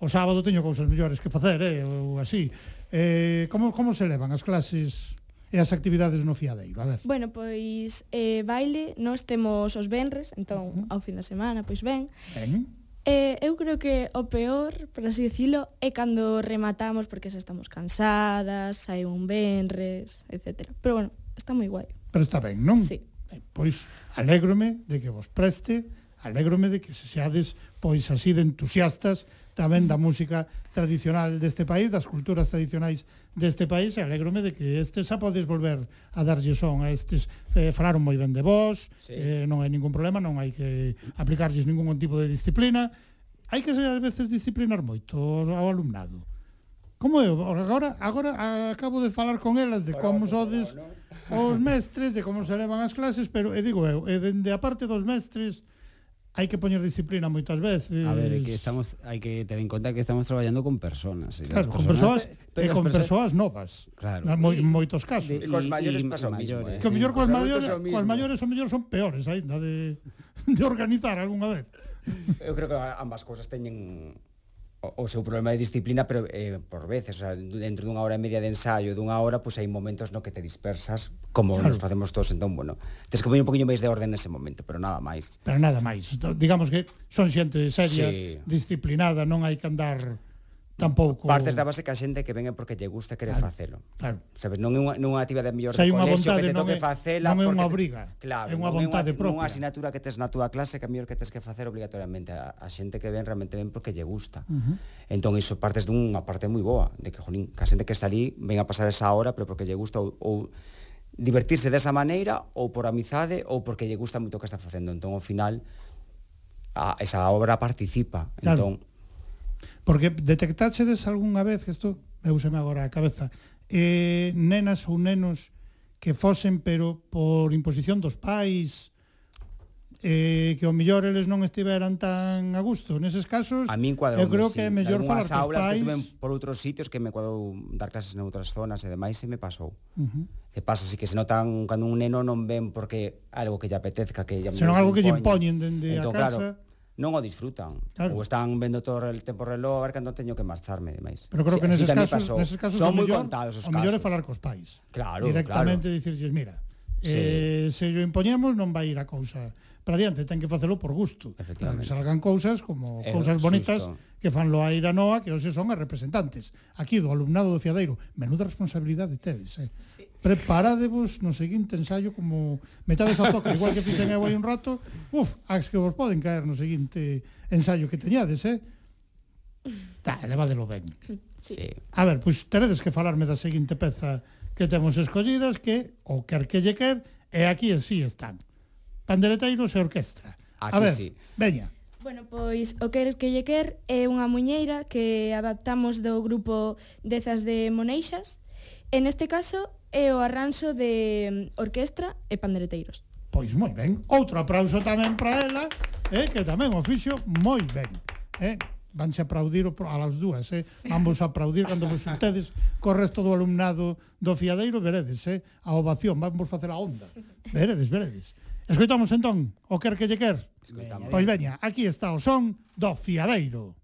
o sábado teño cousas mellores que facer, eh, ou así. Eh, como, como se levan as clases e as actividades no fiadeiro? A ver. Bueno, pois eh, baile, nós temos os venres, entón uh -huh. ao fin da semana, pois ben. Ben. Eh, eu creo que o peor, por así decirlo, é cando rematamos porque xa estamos cansadas, hai un venres, etc. Pero bueno, está moi guai. Pero está ben, non? Sí. Eh, pois alégrome de que vos preste, alégrome de que se seades pois así de entusiastas tamén da música tradicional deste país, das culturas tradicionais deste país, e alegrome de que este xa podes volver a darlle son a estes, eh, falaron moi ben de vos, sí. eh, non hai ningún problema, non hai que aplicarlles ningún tipo de disciplina, hai que a veces disciplinar moito ao alumnado. Como é? Agora, agora acabo de falar con elas de como sodes os mestres, de como se levan as clases, pero, e digo eu, e dende a parte dos mestres, hai que poñer disciplina moitas veces. A ver, que estamos hai que ter en conta que estamos traballando con personas, e claro, con persoas e con persoas novas. Claro. Na moi, moitos casos. E cos maiores pasa o mismo. Eh, que o mellor cos maiores, cos maiores o mellor son peores aínda de de organizar algunha vez. Eu creo que ambas cousas teñen o seu problema de disciplina pero eh, por veces, o sea, dentro dunha hora e media de ensaio, dunha hora, pois pues, hai momentos no que te dispersas, como claro. nos facemos todos, entón, bueno, tens que poñer un poquinho máis de orden nese momento, pero nada máis. Pero nada máis. Entón, digamos que son xente seria, sí. disciplinada, non hai que andar tampouco partes da base que a xente que ven é porque lle gusta querer claro, facelo. Claro. Sabes, non é unha non é unha actividade mellor de colexio que te toque facela non é unha obriga. Claro, é unha vontade propia. Non é unha asignatura que tes na túa clase que a mellor que tes que facer obrigatoriamente a, a xente que ven realmente ven porque lle gusta. Uh -huh. Entón iso partes dunha parte moi boa, de que jolín, que a xente que está ali ven a pasar esa hora, pero porque lle gusta ou, ou divertirse desa maneira ou por amizade ou porque lle gusta moito o que está facendo. Entón ao final a, esa obra participa. Claro. Entón Porque detectáxedes algunha vez, que isto veuseme agora a cabeza, eh, nenas ou nenos que fosen, pero por imposición dos pais, eh, que o mellor eles non estiveran tan a gusto. Neses casos, a min cuadrou, eu creo sí. que é mellor falar cos aulas pais... que tuve por outros sitios que me cuadrou dar clases en outras zonas e demais, se me pasou. Uh -huh. Se pasa, así que se notan cando un neno non ven porque algo que lle apetezca, que lle Se non algo que lle impoñen dende entón, a casa... Claro, non o disfrutan. Claro. Ou están vendo todo el tempo reloj, a ver cando teño que marcharme demais. Pero creo que si, neses, casos, pasou. neses casos son moi contados os casos. O mellor é falar cos pais. Claro, Directamente claro. dicirlles, mira, sí. eh, se yo impoñemos non vai ir a cousa para diante, ten que facelo por gusto. Para que salgan cousas como é cousas bonitas susto. que fan lo a ir a Noa, que hoxe son as representantes aquí do alumnado do Fiadeiro. Menuda responsabilidade tedes, eh? Sí. Preparadevos no seguinte ensayo como metades a toque, igual que fixen eu hai un rato, uf, as que vos poden caer no seguinte ensayo que teñades, eh? Ta, levadelo ben. Sí. A ver, pois teredes que falarme da seguinte peza que temos escollidas que o quer que lle quer e aquí en están pandereteiros e orquestra. Ah, aquí a ver, sí. veña. Bueno, pois o Quer que lle quer é unha muñeira que adaptamos do grupo Dezas de Moneixas. En este caso é o arranxo de mm, orquestra e pandereteiros. Pois moi ben. Outro aplauso tamén para ela, eh, que tamén o fixo moi ben. Eh, vanse aplaudir a las dúas, eh? Ambos aplaudir cando vos ustedes co resto do alumnado do Fiadeiro, veredes, eh? A ovación, vamos facer a onda. Veredes, veredes. Escoitamos entón o quer que lle quer. Escoitamos. Pois veña, aquí está o son do fiadeiro.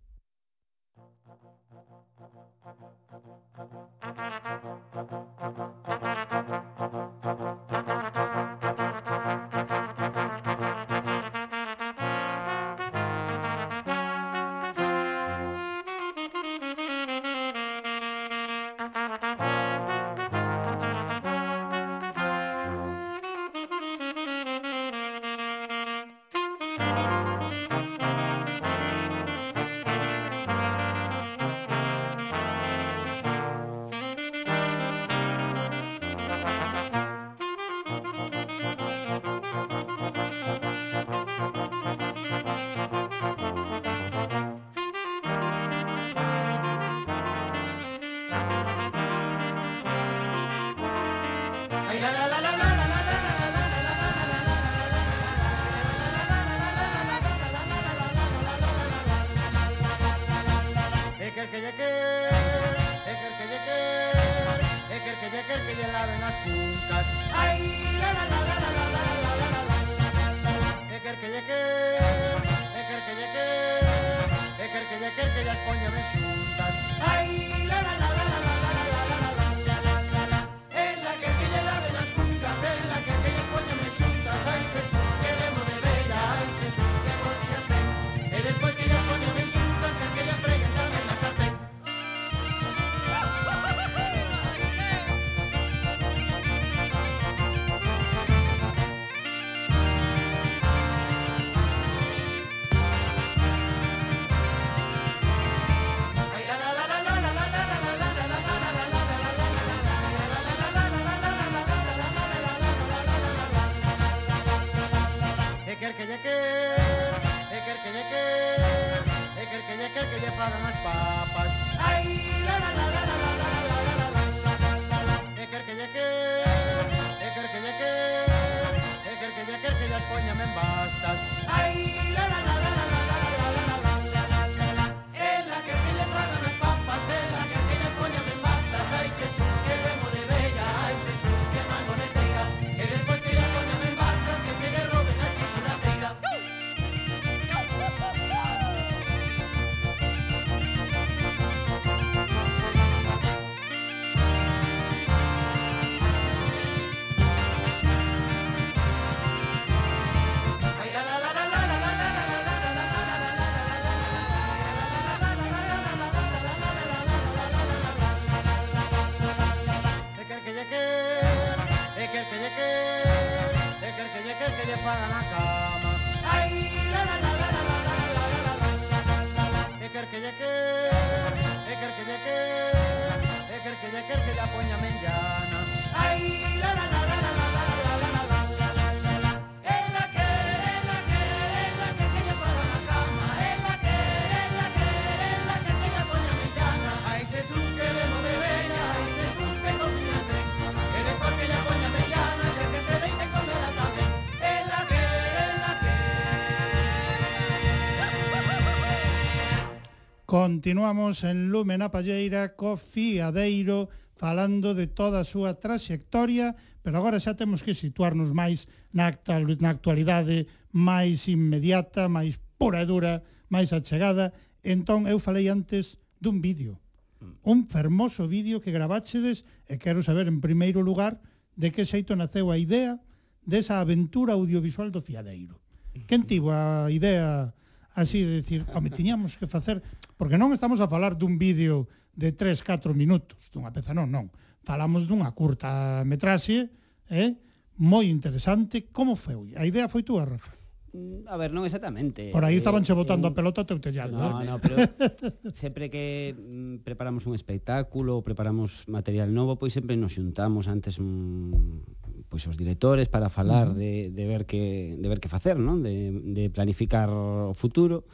Continuamos en Lumen a Palleira co Fiadeiro falando de toda a súa traxectoria, pero agora xa temos que situarnos máis na actualidade máis inmediata, máis pura e dura, máis achegada. Entón, eu falei antes dun vídeo, mm. un fermoso vídeo que gravachedes e quero saber en primeiro lugar de que xeito naceu a idea desa aventura audiovisual do Fiadeiro. Quen tivo a idea así de decir, home, tiñamos que facer Porque non estamos a falar dun vídeo de 3-4 minutos, dunha peza non, non. Falamos dunha curta metraxe, eh? moi interesante. Como foi? A idea foi túa, Rafa? Mm, a ver, non exactamente. Por aí eh, estaban che botando eh, a pelota teu tellado. No, eh? no, pero sempre que mm, preparamos un espectáculo, preparamos material novo, pois sempre nos xuntamos antes un, pois os directores para falar uh -huh. de, de ver que de ver que facer, non? De, de planificar o futuro.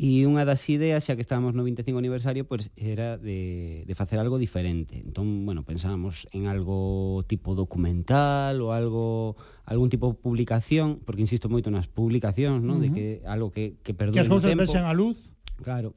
E unha das ideas, xa que estábamos no 25 aniversario, pois era de, de facer algo diferente. Entón, bueno, pensábamos en algo tipo documental ou algo algún tipo de publicación, porque insisto moito nas publicacións, non? Uh -huh. De que algo que, que perdure que as cousas vexan a luz. Claro.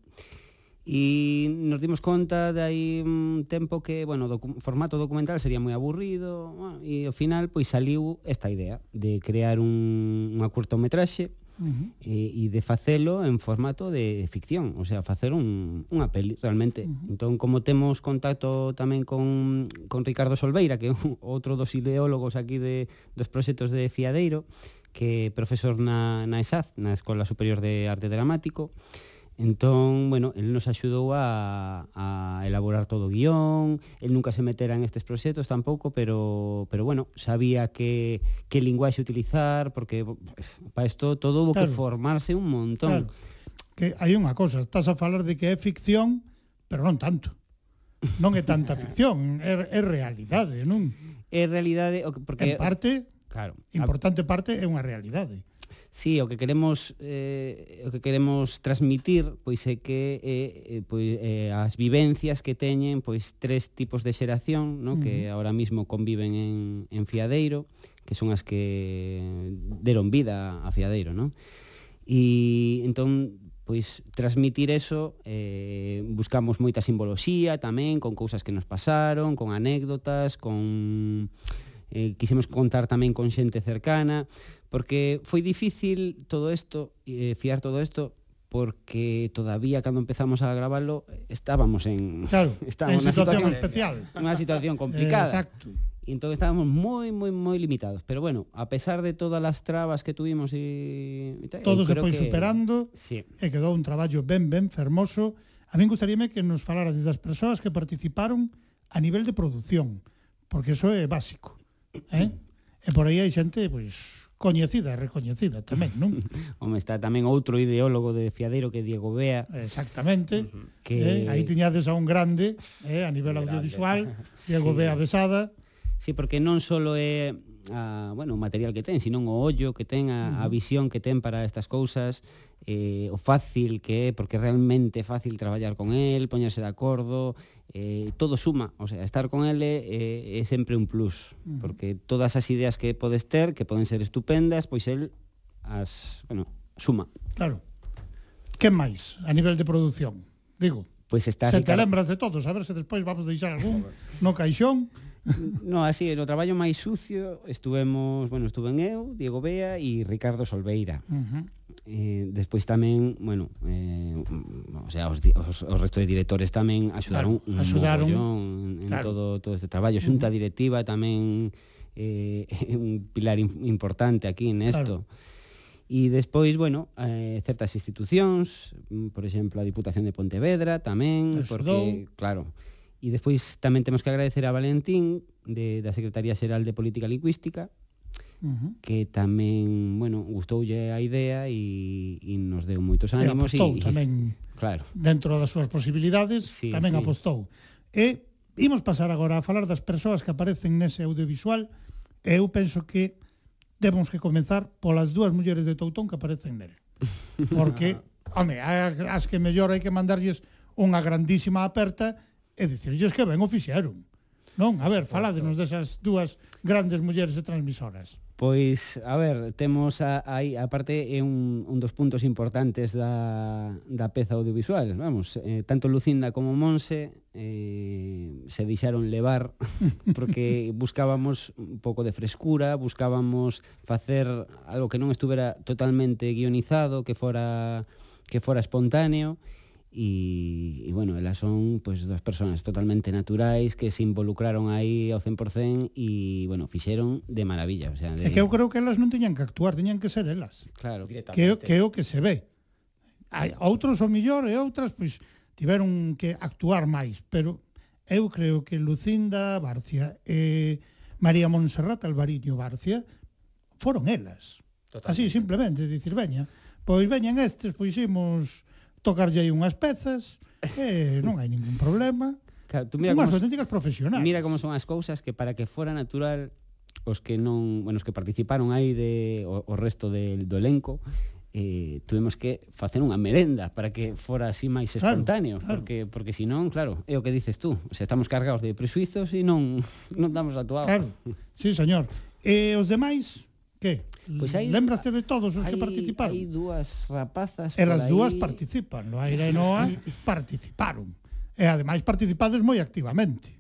E nos dimos conta de aí un tempo que, bueno, docu formato documental sería moi aburrido, bueno, e ao final pois saliu esta idea de crear un, unha curtometraxe uh -huh. e, e de facelo en formato de ficción, o sea, facer un, unha peli realmente. Uh -huh. Entón, como temos contacto tamén con, con Ricardo Solveira, que é un, outro dos ideólogos aquí de, dos proxectos de Fiadeiro, que é profesor na, na ESAD, na Escola Superior de Arte Dramático, Entón, bueno, el nos axudou a, a elaborar todo o guión, el nunca se metera en estes proxectos tampouco, pero, pero bueno, sabía que, que linguaxe utilizar, porque para isto todo hubo claro. que formarse un montón. Claro. Que hai unha cosa, estás a falar de que é ficción, pero non tanto. Non é tanta ficción, é, é realidade, non? É realidade... Porque... En parte, claro, importante a... parte, é unha realidade Sí, o que queremos eh, o que queremos transmitir pois é que eh, eh pois, eh, as vivencias que teñen pois tres tipos de xeración, no? uh -huh. que ahora mismo conviven en, en Fiadeiro, que son as que deron vida a Fiadeiro, no? E entón pois transmitir eso eh, buscamos moita simboloxía tamén con cousas que nos pasaron, con anécdotas, con eh, quisemos contar tamén con xente cercana, porque foi difícil todo isto, eh, fiar todo isto, porque todavía cando empezamos a gravarlo estábamos en claro, estábamos en situación, situación especial, unha situación complicada. Eh, exacto. Y entonces estábamos moi moi moi limitados. Pero bueno, a pesar de todas as trabas que tuvimos e y tal, todo se foi que... superando sí. e quedou un traballo ben, ben fermoso. A min gustaríame que nos falara das persoas que participaron a nivel de produción, porque eso é básico eh? E por aí hai xente, pois, coñecida e recoñecida tamén, non? Home, está tamén outro ideólogo de Fiadeiro que Diego Bea. Exactamente. Uh eh, -huh. Que eh, aí tiñades a un grande, eh, a nivel audiovisual, Diego sí. Bea Besada. Sí, porque non só é a, bueno, o material que ten, senón o ollo que ten, a, a visión que ten para estas cousas, eh, o fácil que é, porque realmente é fácil traballar con el, poñerse de acordo, eh, todo suma, o sea, estar con ele eh, é sempre un plus, uh -huh. porque todas as ideas que podes ter, que poden ser estupendas, pois el as, bueno, suma. Claro. Que máis a nivel de produción? Digo. Pois pues está Se Ricardo... te lembras de todos, a ver se despois vamos deixar algún no caixón no, así, no traballo máis sucio estuvemos, bueno, estuven eu, Diego Bea e Ricardo Solveira. Uh -huh. Eh, despois tamén, bueno, eh, o sea, os, os, os resto de directores tamén axudaron claro, un axudaron, mogollón en claro. todo todo este traballo, xunta directiva tamén eh, un pilar importante aquí nesto. Claro. E despois, bueno, eh, certas institucións, por exemplo, a Diputación de Pontevedra tamén, Desdou. porque, claro, E despois tamén temos que agradecer a Valentín de, da Secretaría Xeral de Política Lingüística Uh -huh. que tamén, bueno, gustoulle a idea e, e nos deu moitos ánimos e apostou tamén claro. dentro das súas posibilidades, sí, tamén sí. apostou. E imos pasar agora a falar das persoas que aparecen nese audiovisual e eu penso que debemos que comenzar polas dúas mulleres de Toutón que aparecen nel. Porque, home, as que mellor hai que mandarlles unha grandísima aperta e dicirlles que ben o fixeron. Non, a ver, faládenos desas dúas grandes mulleres e transmisoras. Pois, a ver, temos a, aí, aparte, é un, un dos puntos importantes da, da peza audiovisual, vamos, eh, tanto Lucinda como Monse eh, se deixaron levar porque buscábamos un pouco de frescura, buscábamos facer algo que non estuvera totalmente guionizado, que fora que fora espontáneo, E, e bueno, elas son pues, dos persoas totalmente naturais que se involucraron aí ao 100% e, bueno, fixeron de maravilla. O sea, de... É que eu creo que elas non teñan que actuar, teñan que ser elas. Claro. Que, que é o que se ve. Hai outros o millor e outras, pois, tiveron que actuar máis, pero eu creo que Lucinda Barcia e María Montserrat Alvariño Barcia foron elas. Totalmente. Así simplemente, dicir, veña, pois veñan estes, pois imos tocarlle aí unhas pezas, eh, non hai ningún problema. Claro, tú mira unhas como, auténticas profesionais. Mira como son as cousas que para que fora natural os que non, bueno, os que participaron aí de o, o resto del do elenco, eh, tuvemos que facer unha merenda para que fora así máis espontáneo, claro, claro. porque porque senón, claro, é o que dices tú, o sea, estamos cargados de presuizos e non non damos a tua. Claro. Sí, señor. Eh, os demais Que? Pois hai, Lembraste de todos os hai, que participaron? Hai dúas rapazas E as dúas participan, no Aire Noa participaron. E ademais participades moi activamente.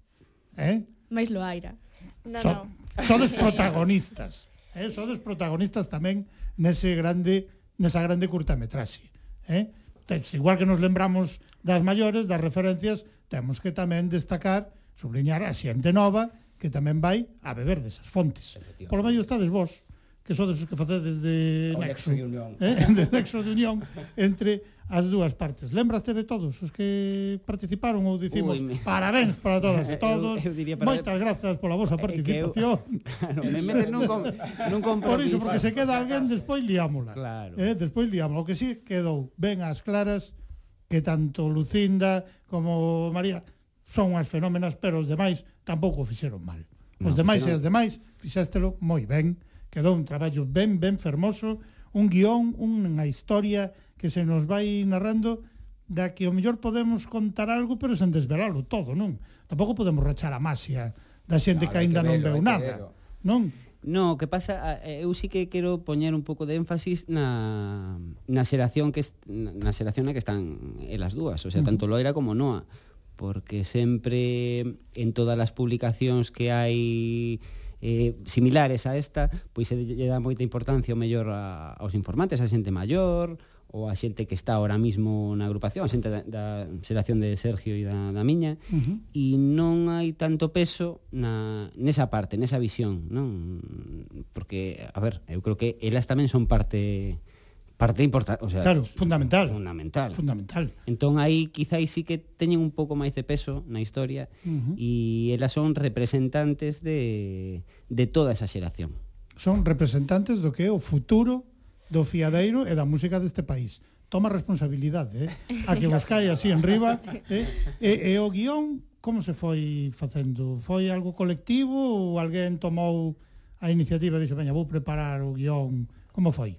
Eh? Mais lo Aira. No, so, no. Sodes protagonistas. Eh? Sodes protagonistas tamén nese grande nesa grande curtametraxe. Eh? Tes, igual que nos lembramos das maiores, das referencias, temos que tamén destacar, subliñar a xente nova que tamén vai a beber desas fontes. Por lo medio estades vos, que sodes os que facedes de o nexo, nexo de unión. Eh? de nexo de unión entre as dúas partes. Lembraste de todos os que participaron ou dicimos Ui, me... parabéns para todas e todos. Eu, eu diría para... Moitas grazas pola vosa participación. Eu... Claro, me meten nun, com... nun compromiso. Por iso, porque se queda alguén, despois liámola. Claro. Eh? Despois liámola. O que sí quedou ben as claras que tanto Lucinda como María son unhas fenómenas, pero os demais tampouco o fixeron mal. Os no, demais fixeron... e as demais fixéstelo moi ben Quedou un traballo ben, ben fermoso, un guión, unha historia que se nos vai narrando da que o mellor podemos contar algo, pero sen desvelalo todo, non? Tampouco podemos rachar a maxia da xente no, que aínda non veu nada, non? No, o que pasa, eh, eu sí que quero poñer un pouco de énfasis na, na xeración que na xeración na que están elas dúas, o sea, tanto Loira como Noa, porque sempre en todas as publicacións que hai eh, similares a esta, pois se lle dá moita importancia o mellor a, aos informantes, a xente maior, ou a xente que está ahora mismo na agrupación, a xente da, da xeración de Sergio e da, da miña, uh -huh. e non hai tanto peso na, nesa parte, nesa visión, non? Porque, a ver, eu creo que elas tamén son parte parte importante, o sea, claro, fundamental. Fundamental. Fundamental. Entón aí quizáis sí que teñen un pouco máis de peso na historia uh -huh. e elas son representantes de, de toda esa xeración. Son representantes do que é o futuro do fiadeiro e da música deste país. Toma responsabilidade, eh? A que vos cae así en riba, eh? E, e o guión como se foi facendo? Foi algo colectivo ou alguén tomou a iniciativa e dixo, veña, vou preparar o guión? Como foi?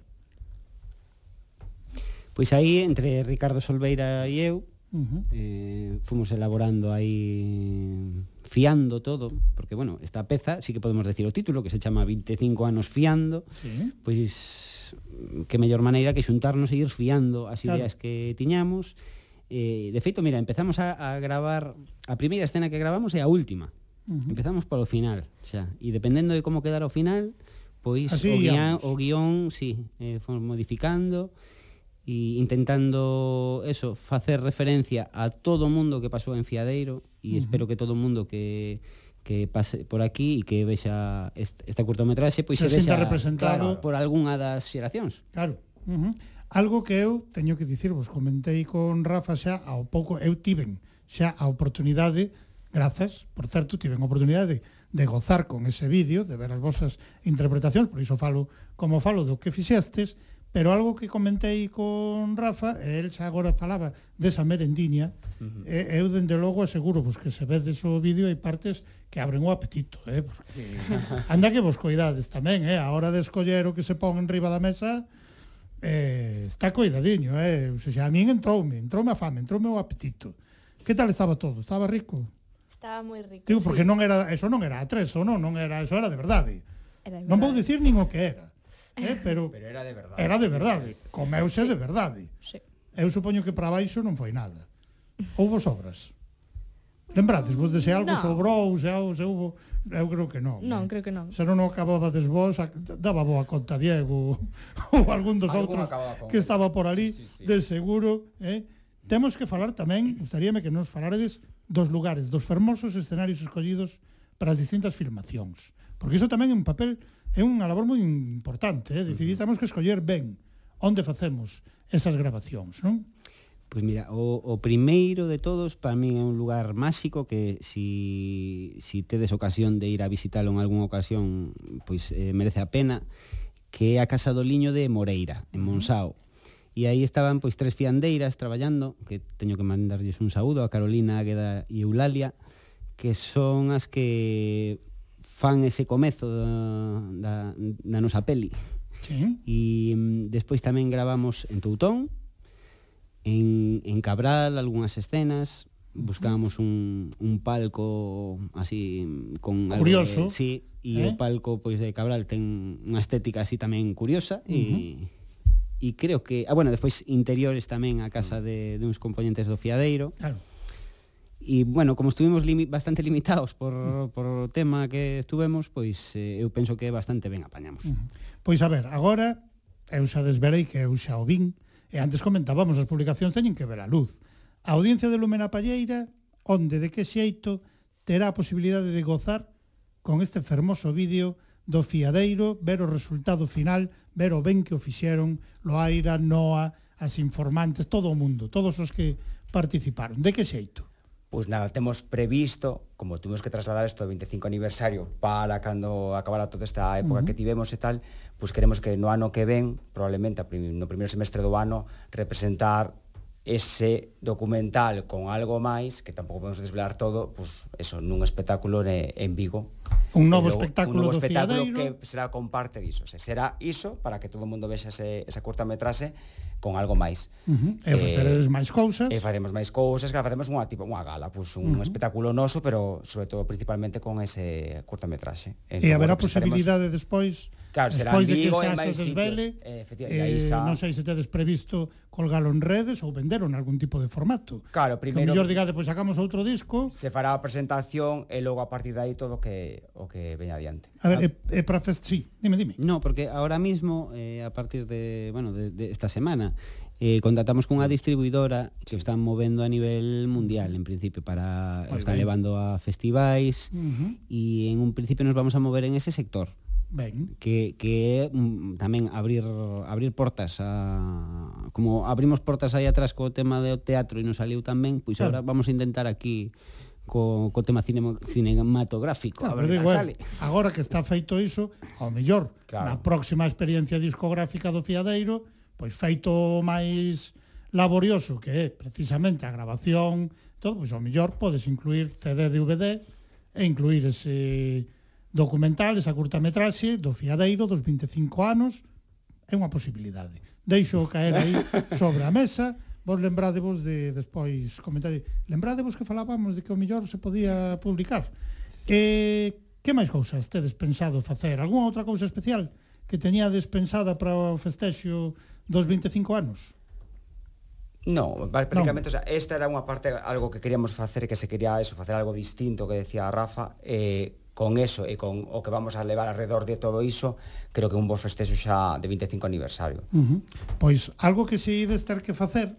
Pois aí, entre Ricardo Solveira e eu, Uh -huh. eh, fomos elaborando aí fiando todo, porque bueno, esta peza sí que podemos decir o título, que se chama 25 anos fiando, sí. pois que mellor maneira que xuntarnos e ir fiando as claro. ideas que tiñamos. Eh, de feito, mira, empezamos a, a gravar a primeira escena que gravamos é a última. Uh -huh. Empezamos polo final, xa, e dependendo de como quedar o final, pois Así o guión, o guión, sí, eh, fomos modificando, e intentando eso, facer referencia a todo o mundo que pasou en Fiadeiro e uh -huh. espero que todo o mundo que que pase por aquí e que vexa este, este curtometraxe pois se, se vexa representado claro, por algunha das xeracións. Claro. Uh -huh. Algo que eu teño que dicirvos, comentei con Rafa xa ao pouco, eu tiven xa a oportunidade, grazas, por certo, tiven a oportunidade de gozar con ese vídeo, de ver as vosas interpretacións, por iso falo como falo do que fixestes, Pero algo que comentei con Rafa, e el xa agora falaba desa merendiña, uh -huh. e, eu dende logo aseguro vos que se vedes o vídeo hai partes que abren o apetito, eh? Porque anda que vos coidades tamén, eh? A hora de escoller o que se pon en riba da mesa, eh, está coidadiño, eh? O sea, a min entroume, entroume a fame, entroume o apetito. Que tal estaba todo? Estaba rico? Estaba moi rico. Digo, porque sí. non era, eso non era atrezo, non, non era, eso era de verdade. Era de verdade. Non vou dicir nin o que era Eh, eh, pero, pero era de verdade. Era de verdade, comeuse sí. de verdade. Sí. Eu supoño que para baixo non foi nada. Houbo sobras. Lembrades vos de se algo no. sobrou, se algo se houbo... Eu creo que non. Non, eh? creo que non. Se non acababades vos, daba boa conta Diego ou algún dos Algún outros que estaba por ali, sí, sí, sí. de seguro. Eh? Temos que falar tamén, gustaríame que nos falaredes dos lugares, dos fermosos escenarios escollidos para as distintas filmacións. Porque iso tamén é un papel, é unha labor moi importante, eh? decidir, temos que escoller ben onde facemos esas grabacións, non? Pois mira, o, o primeiro de todos para min é un lugar máxico que si, si tedes ocasión de ir a visitalo en algunha ocasión pois eh, merece a pena que é a Casa do Liño de Moreira, en Monsao. E aí estaban pois tres fiandeiras traballando, que teño que mandarlles un saúdo a Carolina Águeda e Eulalia, que son as que fan ese comezo da, da, da nosa peli. Sí. E mm, despois tamén gravamos en Toutón, en, en Cabral, algunhas escenas, buscábamos un, un palco así mm, con curioso. Algo de, sí, e ¿Eh? o palco pois de Cabral ten unha estética así tamén curiosa e uh -huh. E creo que, ah, bueno, despois interiores tamén a casa de, de uns componentes do Fiadeiro. Claro. E, bueno, como estuvimos limi bastante limitados por, mm. por o tema que estuvemos, pois eh, eu penso que bastante ben apañamos. Mm. Pois a ver, agora eu xa desverei que eu xa o vin, e antes comentábamos, as publicacións teñen que ver a luz. A audiencia de Lumena Palleira, onde de que xeito terá a posibilidade de gozar con este fermoso vídeo do fiadeiro, ver o resultado final, ver o ben que o fixeron, Loaira, Noa, as informantes, todo o mundo, todos os que participaron. De que xeito? Pois nada, temos previsto, como tuvimos que trasladar isto do 25 aniversario para cando acabara toda esta época uh -huh. que tivemos e tal, pois queremos que no ano que ven, probablemente no primeiro semestre do ano, representar ese documental con algo máis, que tampouco podemos desvelar todo, pois eso, nun espectáculo ne, en Vigo. Un novo logo, espectáculo un novo do espectáculo Fiadeiro. que será con parte diso, se será iso para que todo o mundo vexa ese, esa curta metrase con algo máis. Uh -huh. E eh, ofreceredes máis cousas. E faremos máis cousas, que facemos unha tipo unha gala, pois un uh -huh. espectáculo noso, pero sobre todo principalmente con ese curtametraxe. E haberá pues, posibilidade despois Claro, será en Vigo e máis sitios. Desvele, eh, eh, xa- non sei se tedes previsto colgalo en redes ou venderon en algún tipo de formato. Claro, primeiro... Que mellor digade, pois sacamos outro disco... Se fará a presentación e logo a partir de aí todo que, o que veña adiante. A ver, a... e, e para fest... Sí, dime, dime. No, porque ahora mismo, eh, a partir de, bueno, de, de esta semana, eh, contratamos cunha distribuidora que o están movendo a nivel mundial en principio para o están levando a festivais e uh -huh. en un principio nos vamos a mover en ese sector Ben. Que, que é mm, tamén abrir abrir portas a como abrimos portas aí atrás co tema do teatro e nos saliu tamén, pois claro. agora vamos a intentar aquí co, co tema cinema, cinematográfico. Claro, a ver que igual, sale. Agora que está feito iso, ao mellor, claro. na próxima experiencia discográfica do Fiadeiro, pois feito máis laborioso que é precisamente a grabación, todo, pois ao mellor podes incluir CD, DVD e incluir ese documental, esa curtametraxe do Fiadeiro dos 25 anos, é unha posibilidade. Deixo caer aí sobre a mesa, vos lembrádevos de despois comentar. lembrádevos que falábamos de que o mellor se podía publicar. E que máis cousas tedes pensado facer? Algúna outra cousa especial que teñades pensada para o festexo dos 25 anos? No, prácticamente, no. o sea, esta era unha parte algo que queríamos facer que se quería eso, facer algo distinto que decía Rafa, eh con eso e con o que vamos a levar alrededor de todo iso, creo que un bo festexo xa de 25 aniversario. Uh -huh. Pois algo que se ides ter que facer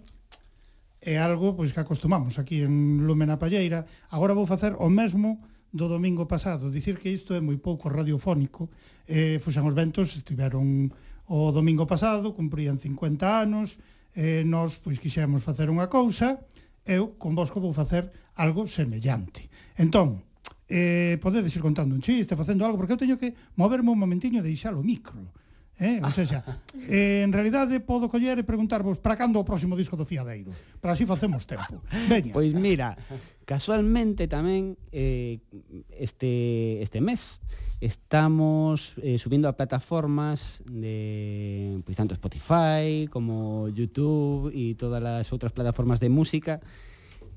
é algo pois que acostumamos aquí en Lúmena Palleira, agora vou facer o mesmo do domingo pasado, dicir que isto é moi pouco radiofónico, eh, Fuxan os Ventos estiveron o domingo pasado, cumprían 50 anos, eh, nós pois quixemos facer unha cousa, eu con vosco vou facer algo semellante. Entón, eh, podedes ir contando un chiste, facendo algo, porque eu teño que moverme un momentiño e deixar o micro. Eh? Ou seja, eh, en realidade podo coller e preguntarvos para cando o próximo disco do Fiadeiro. Para así facemos tempo. Veña. Pois mira, casualmente tamén eh, este, este mes estamos eh, subindo a plataformas de pois tanto Spotify como YouTube e todas as outras plataformas de música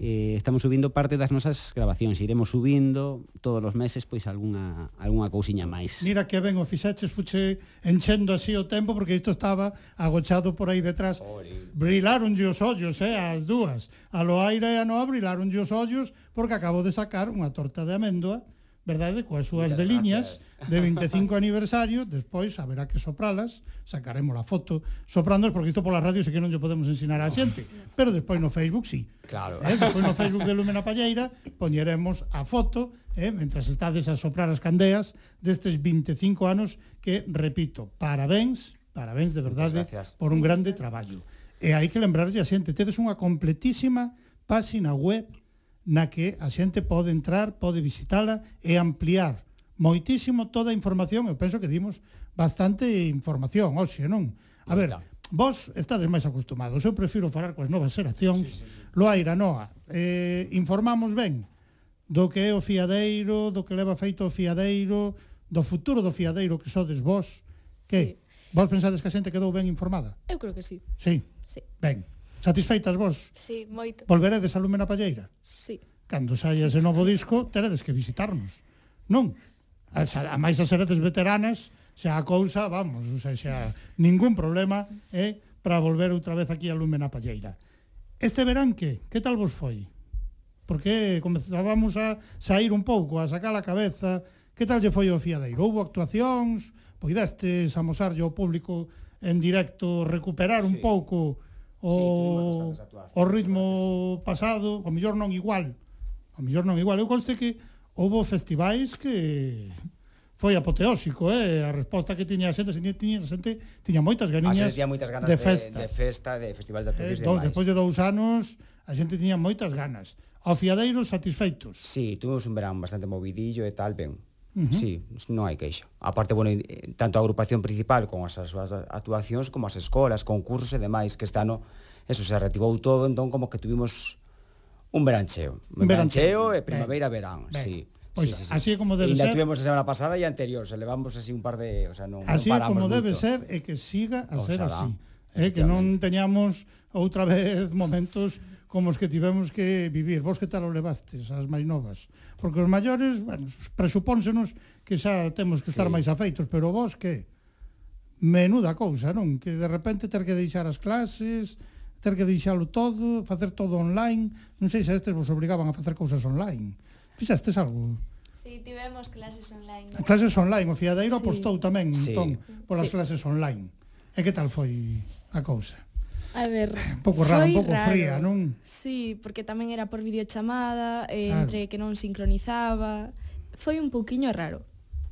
eh, estamos subindo parte das nosas grabacións, iremos subindo todos os meses pois algunha algunha cousiña máis. Mira que ben o fixaches, fuche enchendo así o tempo porque isto estaba agochado por aí detrás. Brilaron Brilaronlle os ollos, eh, as dúas. A Loaira e a Noa brilaron os ollos porque acabo de sacar unha torta de améndoa verdade, coas súas Muchas veliñas de 25 aniversario, despois haberá que sopralas, sacaremos a foto soprándolas, porque isto pola radio se que non lle podemos ensinar a xente, pero despois no Facebook sí. Claro. Eh, despois no Facebook de Lumena Palleira poñeremos a foto eh, mentras estades a soprar as candeas destes 25 anos que, repito, parabéns, parabéns de verdade por un grande traballo. E hai que lembrarlle a xente, tedes unha completísima páxina web na que a xente pode entrar, pode visitala e ampliar moitísimo toda a información. Eu penso que dimos bastante información, hoxe, non? A ver, vos estades máis acostumados. Eu prefiro falar coas novas xeracións. Sí, sí, sí. Loaira, Noa, eh, informamos ben do que é o fiadeiro, do que leva feito o fiadeiro, do futuro do fiadeiro que sodes vos. Que? Sí. Vos pensades que a xente quedou ben informada? Eu creo que sí. Sí? Sí. Ben. Satisfeitas vos? Sí, moito. Volveredes a Lume na Palleira? Sí. Cando saia ese novo disco, teredes que visitarnos. Non? A, a máis as seredes veteranas, xa a cousa, vamos, o sea, xa ningún problema, eh, para volver outra vez aquí a Lume na Palleira. Este verán que? Que tal vos foi? Porque comezábamos a sair un pouco, a sacar a cabeza. Que tal lle foi o Fiadeiro? Houbo actuacións? Poidestes amosarlle ao público en directo recuperar sí. un pouco o, sí, o ritmo pasado, o mellor non igual. O mellor non igual. Eu conste que houve festivais que foi apoteósico, eh? a resposta que tiña a xente, tiña, tiña, xente, tiña moitas ganiñas tiña moitas ganas de festa, de, de festa, de festival de atriz eh, do, Despois de dous anos, a xente tiña moitas ganas. Ociadeiros satisfeitos. Sí, tuvimos un verán bastante movidillo e tal, ben. Uh -huh. Sí, non hai queixa. A parte, bueno, eh, tanto a agrupación principal con as súas actuacións como as escolas, concursos e demais, que este ano Eso se reactivou todo, entón como que tuvimos un verancheo. Un verancheo, verancheo e primavera-verán, sí. Pois sí, sí, sí. así como debe e ser. E tivemos a semana pasada e anterior, se levamos así un par de, o sea, non, así non paramos como debe ser e que siga a o ser xalá, así. Eh, que non teñamos outra vez momentos como os que tivemos que vivir. Vos que tal o levastes, as máis novas? porque os maiores, bueno, presupónsenos que xa temos que estar sí. máis afeitos, pero vos que menuda cousa, non? Que de repente ter que deixar as clases, ter que deixalo todo, facer todo online. Non sei se estes vos obrigaban a facer cousas online. Fixestes algo? Sí, tivemos clases online. Ah, clases online, o Fiadeiro sí. apostou tamén sí. entón, polas sí. clases online. E que tal foi a cousa? A ver, un pouco raro, un pouco raro. fría, non? Sí, porque tamén era por videochamada, eh, claro. entre que non sincronizaba, foi un pouquiño raro.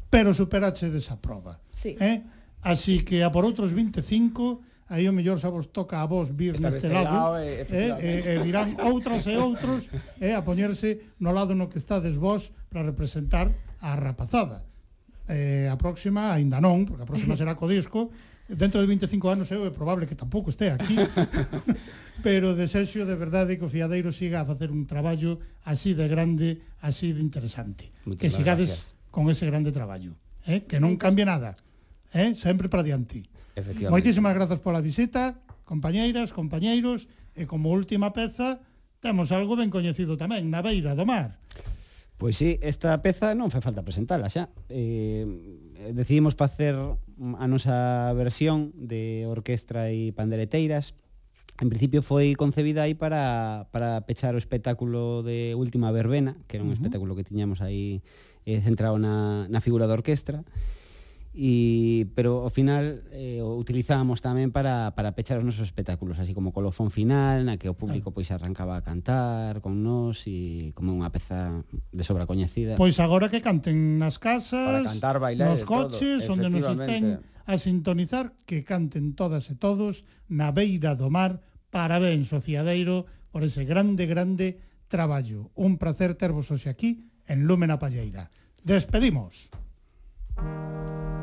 Pero superache desa proba. Sí. Eh? Así que a por outros 25 aí o mellor xa vos toca a vos vir Esta neste lado, lado e, eh, eh, eh e, e virán outras e outros eh, a poñerse no lado no que estades vos para representar a rapazada. Eh, a próxima aínda non, porque a próxima será co disco, dentro de 25 anos eu é probable que tampouco este aquí pero desexo de verdade que o Fiadeiro siga a facer un traballo así de grande, así de interesante Muchas que sigades gracias. con ese grande traballo eh? que non cambie nada eh? sempre para diante moitísimas grazas pola visita compañeiras, compañeiros e como última peza temos algo ben coñecido tamén na beira do mar Pois sí, esta peza non fai falta presentala xa. Eh, decidimos facer a nosa versión de orquestra e pandereteiras. En principio foi concebida aí para, para pechar o espectáculo de Última Verbena, que era un uh -huh. espectáculo que tiñamos aí eh, centrado na, na figura da orquestra. E e, pero ao final eh, o utilizábamos tamén para, para pechar os nosos espectáculos, así como colofón final, na que o público pois arrancaba a cantar con nós e como unha peza de sobra coñecida. Pois agora que canten nas casas, para cantar, bailar, nos coches, todo, onde nos estén a sintonizar, que canten todas e todos na beira do mar. Parabéns, Sofía Deiro, por ese grande, grande traballo. Un placer tervos hoxe aquí en Lúmena Palleira. Despedimos. Thank you.